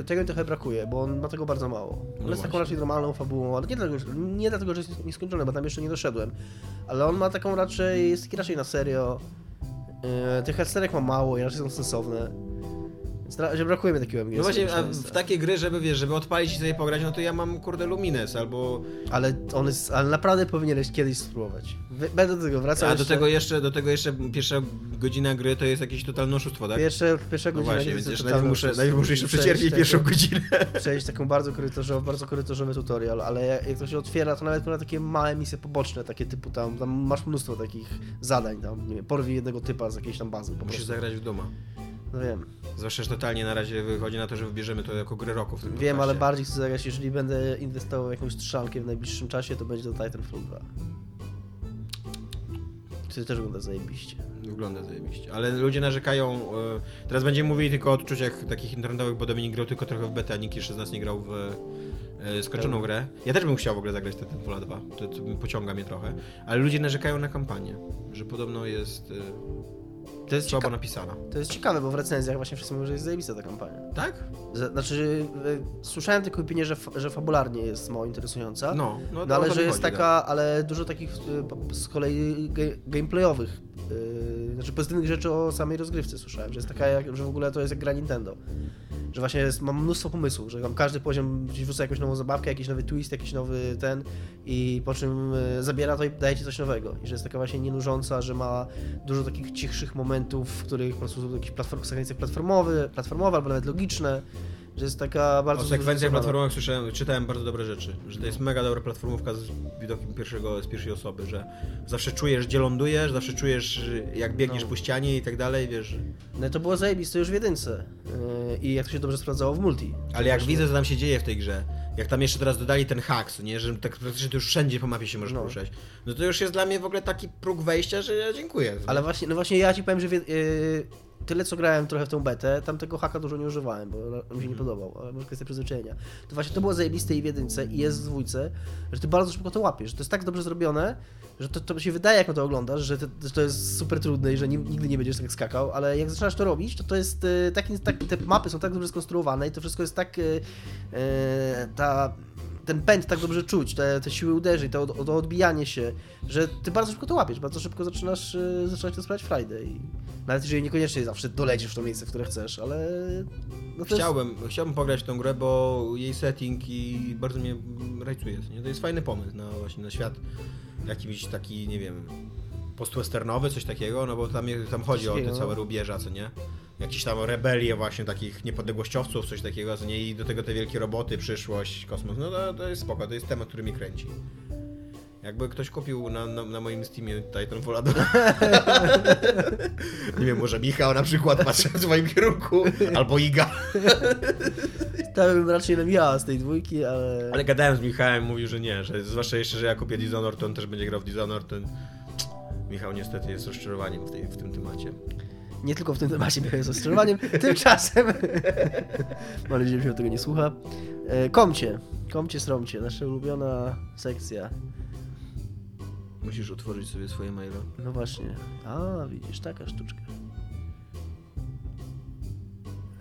y, tego mi trochę brakuje, bo on ma tego bardzo mało. On No jest właśnie. taką raczej normalną fabułą, ale nie dlatego, nie dlatego, że jest nieskończony, bo tam jeszcze nie doszedłem. Ale on ma taką raczej, jest taki raczej na serio. Y, tych cutscenek ma mało i raczej są sensowne. Razie brakuje mi takiego MGS. No właśnie, a w takie gry, żeby wiesz, żeby odpalić i sobie pograć, no to ja mam kurde Lumines albo Ale on jest, ale naprawdę powinieneś kiedyś spróbować. Będę do tego wracał A do jeszcze. tego jeszcze, do tego jeszcze pierwsza godzina gry to jest jakieś totalne oszustwo, tak? Pierwsze, pierwsza No godzina właśnie, to więc jeszcze najpierw muszę, najpierw muszę jeszcze przecierpieć pierwszą godzinę. przejść taką bardzo korytarzowy, bardzo korytarzowy tutorial, ale jak to się otwiera, to nawet na takie małe misje poboczne, takie typu tam, tam masz mnóstwo takich zadań, tam, nie wiem, porwij jednego typa z jakiejś tam bazy Musisz zagrać w Duma. No wiem, Zwłaszcza, że totalnie na razie wychodzi na to, że wybierzemy to jako grę roku w tym wiem, podcaście. ale bardziej chcę zagrać, jeżeli będę inwestował w jakąś strzelankę w najbliższym czasie, to będzie to Titanfall 2. Który też wygląda zajebiście. Wygląda zajebiście. Ale ludzie narzekają... e, Teraz będziemy mówili tylko o odczuciach takich internetowych, bo Dominik grał tylko trochę w beta, a nikt jeszcze z nas nie grał w e, skończoną grę. Ja też bym chciał w ogóle zagrać Titanfall 2. To, to pociąga mnie trochę. Ale ludzie narzekają na kampanię, że podobno jest To jest, słabo napisana. to jest ciekawe, bo w recenzjach właśnie wszyscy mówią, że jest zajebista ta kampania. Tak? Z- Znaczy, y, słyszałem tylko opinię, że, f- że fabularnie jest mało interesująca. No, no, No o ale to że mi jest chodzi, taka, ale dużo takich y, po- z kolei ge, gameplayowych, y, znaczy pozytywnych rzeczy o samej rozgrywce słyszałem, że jest taka, jak, że w ogóle to jest jak gra Nintendo. Że właśnie jest, mam mnóstwo pomysłów, że tam każdy poziom gdzieś wrzuca jakąś nową zabawkę, jakiś nowy twist, jakiś nowy ten i po czym y, zabiera to i daje ci coś nowego. I że jest taka właśnie nienużąca, że ma dużo takich cichszych momentów, w których po prostu są jakieś platform, platformowe, platformowe albo nawet logiczne, że jest taka bardzo... O sekwencjach platformowych słyszałem, czytałem bardzo dobre rzeczy, że to jest mega dobra platformówka z widokiem pierwszego, z pierwszej osoby, że zawsze czujesz, gdzie lądujesz, zawsze czujesz, jak biegniesz No. po ścianie i tak dalej, wiesz. No to było zajebiste już w jedynce. Yy, I jak to się dobrze sprawdzało w multi. Ale jak Właśnie. widzę, co tam się dzieje w tej grze, jak tam jeszcze teraz dodali ten haks, nie, że tak praktycznie to już wszędzie po mapie się możesz No. poruszać, no to już jest dla mnie w ogóle taki próg wejścia, że ja dziękuję. Ale właśnie, no właśnie ja ci powiem, że yy, tyle co grałem trochę w tą betę, tam tego haka dużo nie używałem, bo mi się nie podobał, ale może kwestia przyzwyczajenia. To właśnie to było zajebiste i w jedynce i jest w dwójce, że ty bardzo szybko to łapiesz, że to jest tak dobrze zrobione, że to, to się wydaje jak na to oglądasz, że to, że to jest super trudne i że ni- nigdy nie będziesz tak skakał, ale jak zaczynasz to robić, to to jest taki, tak, te mapy są tak dobrze skonstruowane i to wszystko jest tak yy, yy, ta ten pęd tak dobrze czuć, te, te siły uderzeń, to, to odbijanie się, że ty bardzo szybko to łapiesz, bardzo szybko zaczynasz, y, zaczynasz to sprawiać frajdę i nawet jeżeli niekoniecznie zawsze dolecisz w to miejsce, w które chcesz, ale... No chciałbym, jest... chciałbym pograć w tą grę, bo jej setting i bardzo mnie rajcuje. Nie? To jest fajny pomysł na właśnie na świat jakiś taki, nie wiem, postwesternowy, coś takiego, no bo tam, tam chodzi o te całe rubieża, co nie? Jakieś tam rebelie właśnie takich niepodległościowców, coś takiego, co nie? I do tego te wielkie roboty, przyszłość, kosmos, no to, to jest spoko, to jest temat, który mi kręci. Jakby ktoś kupił na, na, na moim Steamie Titanfall 2. nie wiem, może Michał na przykład patrzy w swoim kierunku, albo Iga. Stałem raczej na Michała z tej dwójki, ale... Ale gadałem z Michałem, mówił, że nie, że zwłaszcza jeszcze, że ja kupię Dishonored, to on też będzie grał w Dishonored, ten... Michał niestety jest rozczarowaniem w, tej, w tym temacie. Nie tylko w tym temacie jest rozczarowaniem, tymczasem... Mam nadzieję, że się tego nie słucha. E, komcie, komcie sromcie, nasza ulubiona sekcja. Musisz otworzyć sobie swoje maile. No właśnie. A, widzisz, taka sztuczka.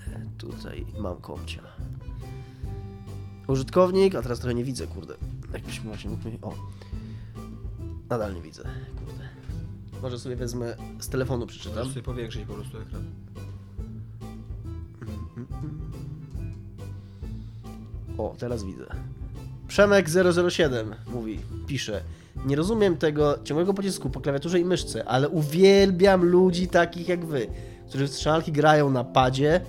E, tutaj mam komcia. Użytkownik, a teraz trochę nie widzę, kurde. Jakbyśmy właśnie mógł... O. Nadal nie widzę, kurde. Może sobie wezmę z telefonu przeczytam. Możesz sobie powiększyć po prostu ekran. O, teraz widzę. Przemek 007 mówi, pisze. Nie rozumiem tego ciągłego pocisku po klawiaturze i myszce, ale uwielbiam ludzi takich jak wy, którzy w strzelanki grają na padzie,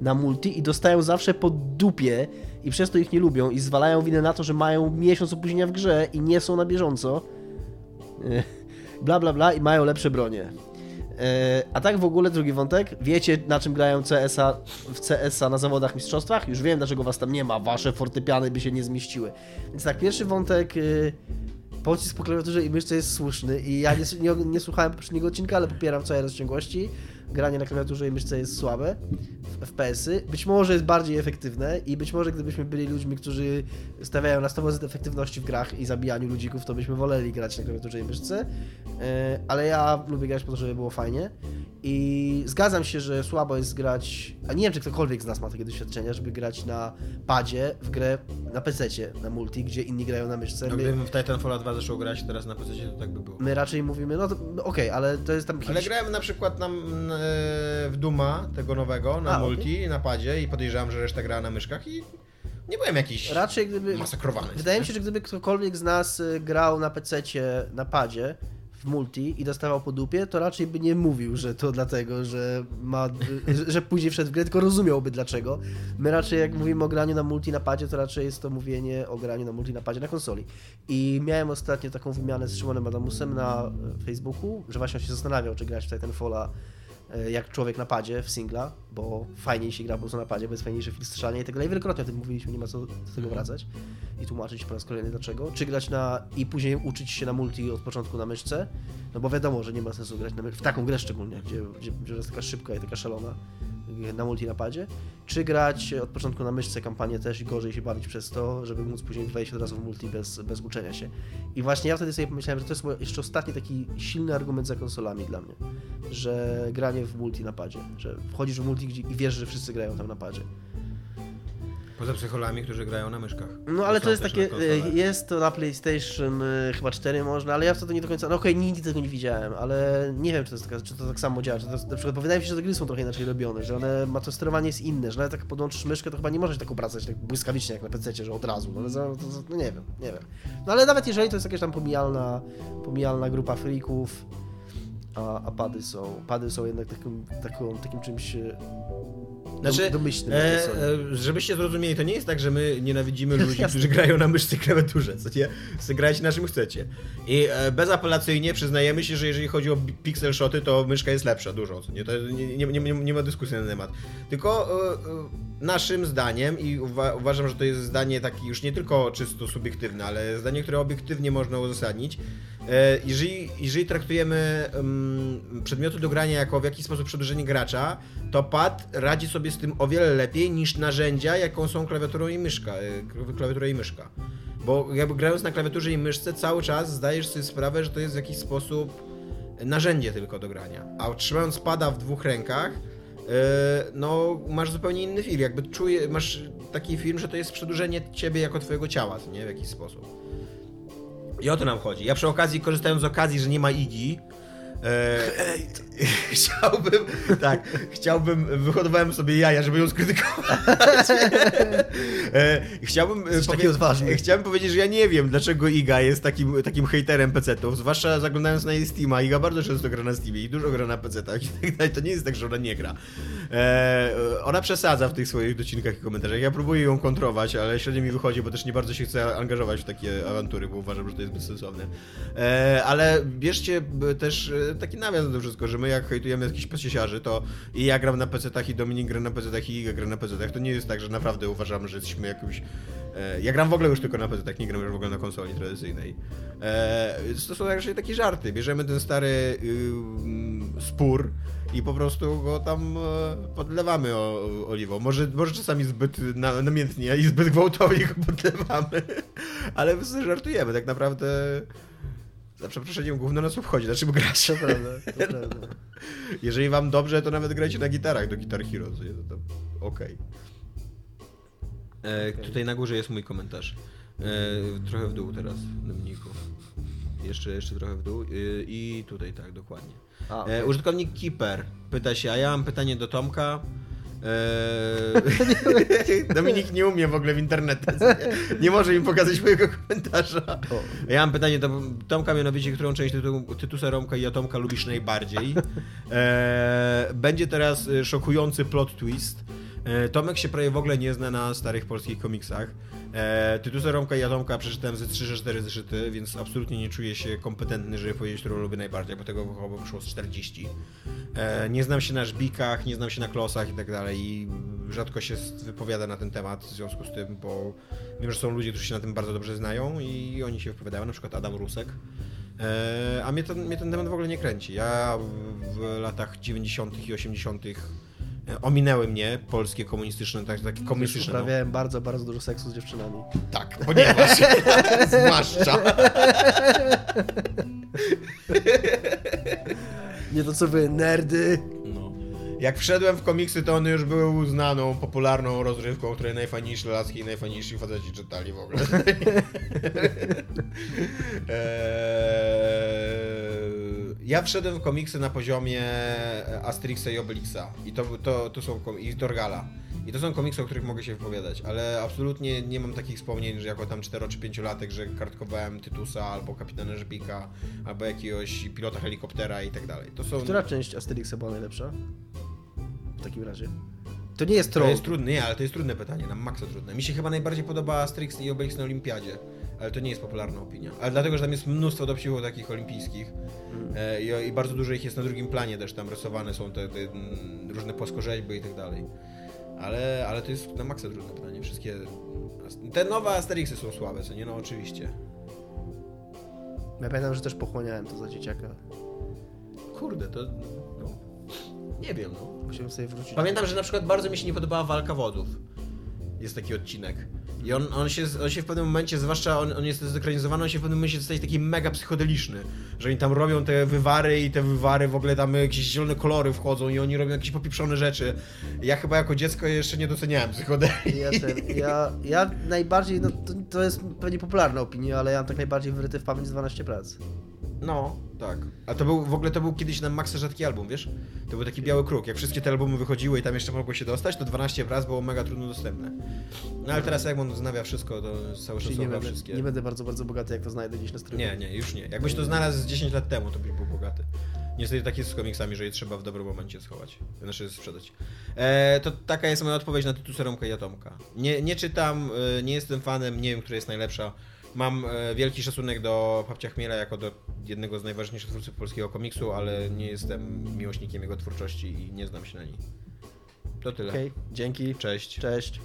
na multi i dostają zawsze po dupie i przez to ich nie lubią i zwalają winę na to, że mają miesiąc opóźnienia w grze i nie są na bieżąco. Bla bla bla i mają lepsze bronie. E, a tak w ogóle drugi wątek. Wiecie na czym grają CSA, w CSA na zawodach mistrzostwach? Już wiem dlaczego was tam nie ma. Wasze fortepiany by się nie zmieściły. Więc tak, pierwszy wątek y, pocisk po klawiaturze i myszce jest słuszny i ja nie, nie, nie słuchałem poprzedniego odcinka, ale popieram całe rozciągłości. Granie na klawiaturze i myszce jest słabe. FPS-y. Być może jest bardziej efektywne i być może gdybyśmy byli ludźmi, którzy stawiają na 100% efektywności w grach i zabijaniu ludzików, to byśmy woleli grać na klawiaturze i myszce. E, ale ja lubię grać po to, żeby było fajnie. I zgadzam się, że słabo jest grać, a nie wiem, czy ktokolwiek z nas ma takie doświadczenia, żeby grać na padzie w grę na PC, na multi, gdzie inni grają na myszce. No, gdybym w Titanfall 2 zaczął grać teraz na PC, to tak by było. My raczej mówimy, no, no okej, okay, ale to jest tam... Ale grałem na przykład na, w Duma, tego nowego, na a, multi, okay. na padzie i podejrzewam, że reszta grała na myszkach i nie byłem jakiś Raczej gdyby, masakrowany. Wydaje mi się, że gdyby ktokolwiek z nas y, grał na PC na padzie, w multi i dostawał po dupie, to raczej by nie mówił, że to dlatego, że ma, że później wszedł w grę, tylko rozumiałby dlaczego. My raczej jak mówimy o graniu na multi na padzie, to raczej jest to mówienie o graniu na multi na padzie na konsoli. I miałem ostatnio taką wymianę z Szymonem Adamusem na Facebooku, że właśnie on się zastanawiał, czy grać w Titanfalla jak człowiek na padzie w singla, bo fajniej się gra po prostu na padzie, bo jest fajniejszy film strzelania i tak dalej. Wielokrotnie o tym mówiliśmy, nie ma co do tego wracać i tłumaczyć po raz kolejny dlaczego. Czy grać na i później uczyć się na multi od początku na myszce, no bo wiadomo, że nie ma sensu grać na myszce, w taką grę szczególnie, gdzie, gdzie, gdzie jest taka szybka i taka szalona na multinapadzie, czy grać od początku na myszce kampanię też i gorzej się bawić przez to, żeby móc później wejść od razu w multi bez, bez uczenia się. I właśnie ja wtedy sobie pomyślałem, że to jest jeszcze ostatni taki silny argument za konsolami dla mnie, że granie w multi napadzie, że wchodzisz w multi i wiesz, że wszyscy grają tam na padzie. Poza psycholami, którzy grają na myszkach. No ale to jest takie, e, jest to na PlayStation y, chyba 4 można, ale ja wtedy nie do końca, no okej, okay, nigdy tego nie widziałem, ale nie wiem, czy to, jest czy to tak samo działa, czy to na przykład, wydaje mi się, że te gry są trochę inaczej robione, że one, ma to sterowanie jest inne, że nawet jak podłączysz myszkę, to chyba nie możesz tak obracać tak błyskawicznie jak na PC, że od razu, no, to, to, no nie wiem, nie wiem. No ale nawet jeżeli to jest jakaś tam pomijalna, pomijalna grupa freaków, a, a pady są, pady są jednak takim, taką, takim czymś znaczy, domyślnym. E, e, żebyście zrozumieli, to nie jest tak, że my nienawidzimy ludzi, którzy grają na myszce klawiaturze, co nie? Grajcie na czym chcecie. I e, bezapelacyjnie przyznajemy się, że jeżeli chodzi o pixel shoty, to myszka jest lepsza dużo, co nie? To nie, nie, nie, nie ma dyskusji na ten temat. Tylko e, e, naszym zdaniem, i uwa uważam, że to jest zdanie takie już nie tylko czysto subiektywne, ale zdanie, które obiektywnie można uzasadnić, e, jeżeli, jeżeli traktujemy um, przedmioty do grania jako w jakiś sposób przedłużenie gracza, to pad radzi sobie z tym o wiele lepiej niż narzędzia, jaką są klawiaturą i myszka, e, klawiatura i myszka. Bo jakby grając na klawiaturze i myszce cały czas zdajesz sobie sprawę, że to jest w jakiś sposób narzędzie tylko do grania. A trzymając pada w dwóch rękach, no masz zupełnie inny film. Jakby czuje, masz taki film, że to jest przedłużenie ciebie jako twojego ciała, nie? W jakiś sposób. I o to nam chodzi. Ja przy okazji, korzystając z okazji, że nie ma Igi, e, chciałbym, tak, chciałbym, wyhodowałem sobie jaja, żeby ją skrytykować. e, chciałbym, e, powie- odważny. chciałbym powiedzieć, że ja nie wiem, dlaczego Iga jest takim, takim hejterem PC-ów, zwłaszcza zaglądając na jej Steama. Iga bardzo często gra na Steamie i dużo gra na PC-tach i tak dalej. To nie jest tak, że ona nie gra. E, ona przesadza w tych swoich docinkach i komentarzach. Ja próbuję ją kontrować, ale średnio mi wychodzi, bo też nie bardzo się chcę angażować w takie awantury, bo uważam, że to jest bezsensowne. E, ale bierzcie też e, taki nawias na to wszystko, że my jak hejtujemy jakichś pecesiarzy, to i ja gram na PC-tach i Dominik gra na PC-tach i Iga gra na PC-tach. To nie jest tak, że naprawdę uważam, że jesteśmy jakimś... E, ja gram w ogóle już tylko na PC-tach, nie gram już w ogóle na konsoli tradycyjnej. E, to są raczej takie żarty. Bierzemy ten stary y, mm, spór i po prostu go tam e, podlewamy oliwą. Może, może czasami zbyt na, namiętnie i zbyt gwałtownie go podlewamy, ale my żartujemy. Tak naprawdę za przeproszeniem gówno nas obchodzi, na czym grać. To prawda, to prawda. Jeżeli wam dobrze, to nawet grajcie na gitarach do Guitar Hero? To, to okej. E, Tutaj na górze jest mój komentarz. E, trochę w dół teraz, Dominiku. Jeszcze, jeszcze trochę w dół. E, I tutaj tak, dokładnie. A, E, okej. użytkownik Keeper pyta się, a ja mam pytanie do Tomka. E, Dominik nie umie w ogóle w internecie. Nie, może im pokazać mojego komentarza. O. Ja mam pytanie do Tomka, mianowicie, którą część tytu, Tytusa Romka i Atomka lubisz najbardziej? E, będzie teraz e, szokujący plot twist. E, Tomek się prawie w ogóle nie zna na starych polskich komiksach. E, Tytusa Romka i Atomka przeczytałem ze 3-4 zeszyty, więc absolutnie nie czuję się kompetentny, żeby powiedzieć, którą lubię najbardziej, bo tego chyba wyszło z 40. E, nie znam się na żbikach, nie znam się na klosach i tak dalej i rzadko się wypowiada na ten temat w związku z tym, bo wiem, że są ludzie, którzy się na tym bardzo dobrze znają i oni się wypowiadają, na przykład Adam Rusek. E, a mnie ten, mnie ten temat w ogóle nie kręci. Ja w latach 90. i 80. e, ominęły mnie polskie komunistyczne, tak, takie komunistyczne. No, uprawiałem bardzo, bardzo dużo seksu z dziewczynami. tak, ponieważ zwłaszcza. Nie to co wy, nerdy. No. Jak wszedłem w komiksy, to one już były uznaną, popularną rozrywką, której najfajniejsze laski i najfajniejsi faceci czytali w ogóle. Eee, ja wszedłem w komiksy na poziomie Asterixa i Obelixa. I to, to, to są i Torgala. I to są komiksy, o których mogę się wypowiadać, ale absolutnie nie mam takich wspomnień, że jako tam 4 czy 5 latek, że kartkowałem Tytusa, albo Kapitana Żbika, albo jakiegoś pilota helikoptera i tak dalej. To są... Która część Asterixa była najlepsza? W takim razie. To nie jest To troll. jest trudne, nie, ale to jest trudne pytanie, na maksa trudne. Mi się chyba najbardziej podoba Asterix i Obelix na Olimpiadzie, ale to nie jest popularna opinia. Ale dlatego, że tam jest mnóstwo dowcipów takich olimpijskich e, i, i bardzo dużo ich jest na drugim planie też, tam rysowane są te, te mm, różne płaskorzeźby i tak dalej. Ale, ale to jest na maksa trudne pytanie, wszystkie... Te nowe Asterixy są słabe, co nie? No oczywiście. Ja pamiętam, że też pochłaniałem to za dzieciaka. Kurde, to... No, nie wiem, no. Musiałem sobie wrócić. Pamiętam, że na przykład bardzo mi się nie podobała walka wodów. Jest taki odcinek. I on, on, się, on się w pewnym momencie, zwłaszcza on, on jest zekranizowany, on się w pewnym momencie staje taki mega psychodeliczny. Że oni tam robią te wywary i te wywary w ogóle tam jakieś zielone kolory wchodzą i oni robią jakieś popieprzone rzeczy. Ja chyba jako dziecko jeszcze nie doceniałem psychodelii. Ja, ja, ja najbardziej, no to, to jest pewnie popularna opinia, ale ja mam tak najbardziej wyryty w pamięć 12 prac. No, tak. A to był, w ogóle to był kiedyś na Maxa rzadki album, wiesz? To był taki biały kruk. Jak wszystkie te albumy wychodziły i tam jeszcze mogło się dostać, to 12 wraz było mega trudno dostępne. No ale teraz jak on znawia wszystko, to cały czas nie będę, wszystkie. nie będę bardzo, bardzo bogaty, jak to znajdę gdzieś na stronie. Nie, nie, już nie. Jakbyś to znalazł z 10 lat temu, to byś był bogaty. Niestety tak jest z komiksami, że je trzeba w dobrym momencie schować. Znaczy sprzedać. E, to taka jest moja odpowiedź na Tytusa Romka i Atomka. Nie, nie czytam, e, nie jestem fanem, nie wiem, która jest najlepsza. Mam e, wielki szacunek do Papcia Chmiela jako do jednego z najważniejszych twórców polskiego komiksu, ale nie jestem miłośnikiem jego twórczości i nie znam się na niej. To tyle. Okej, dzięki. Cześć. Cześć.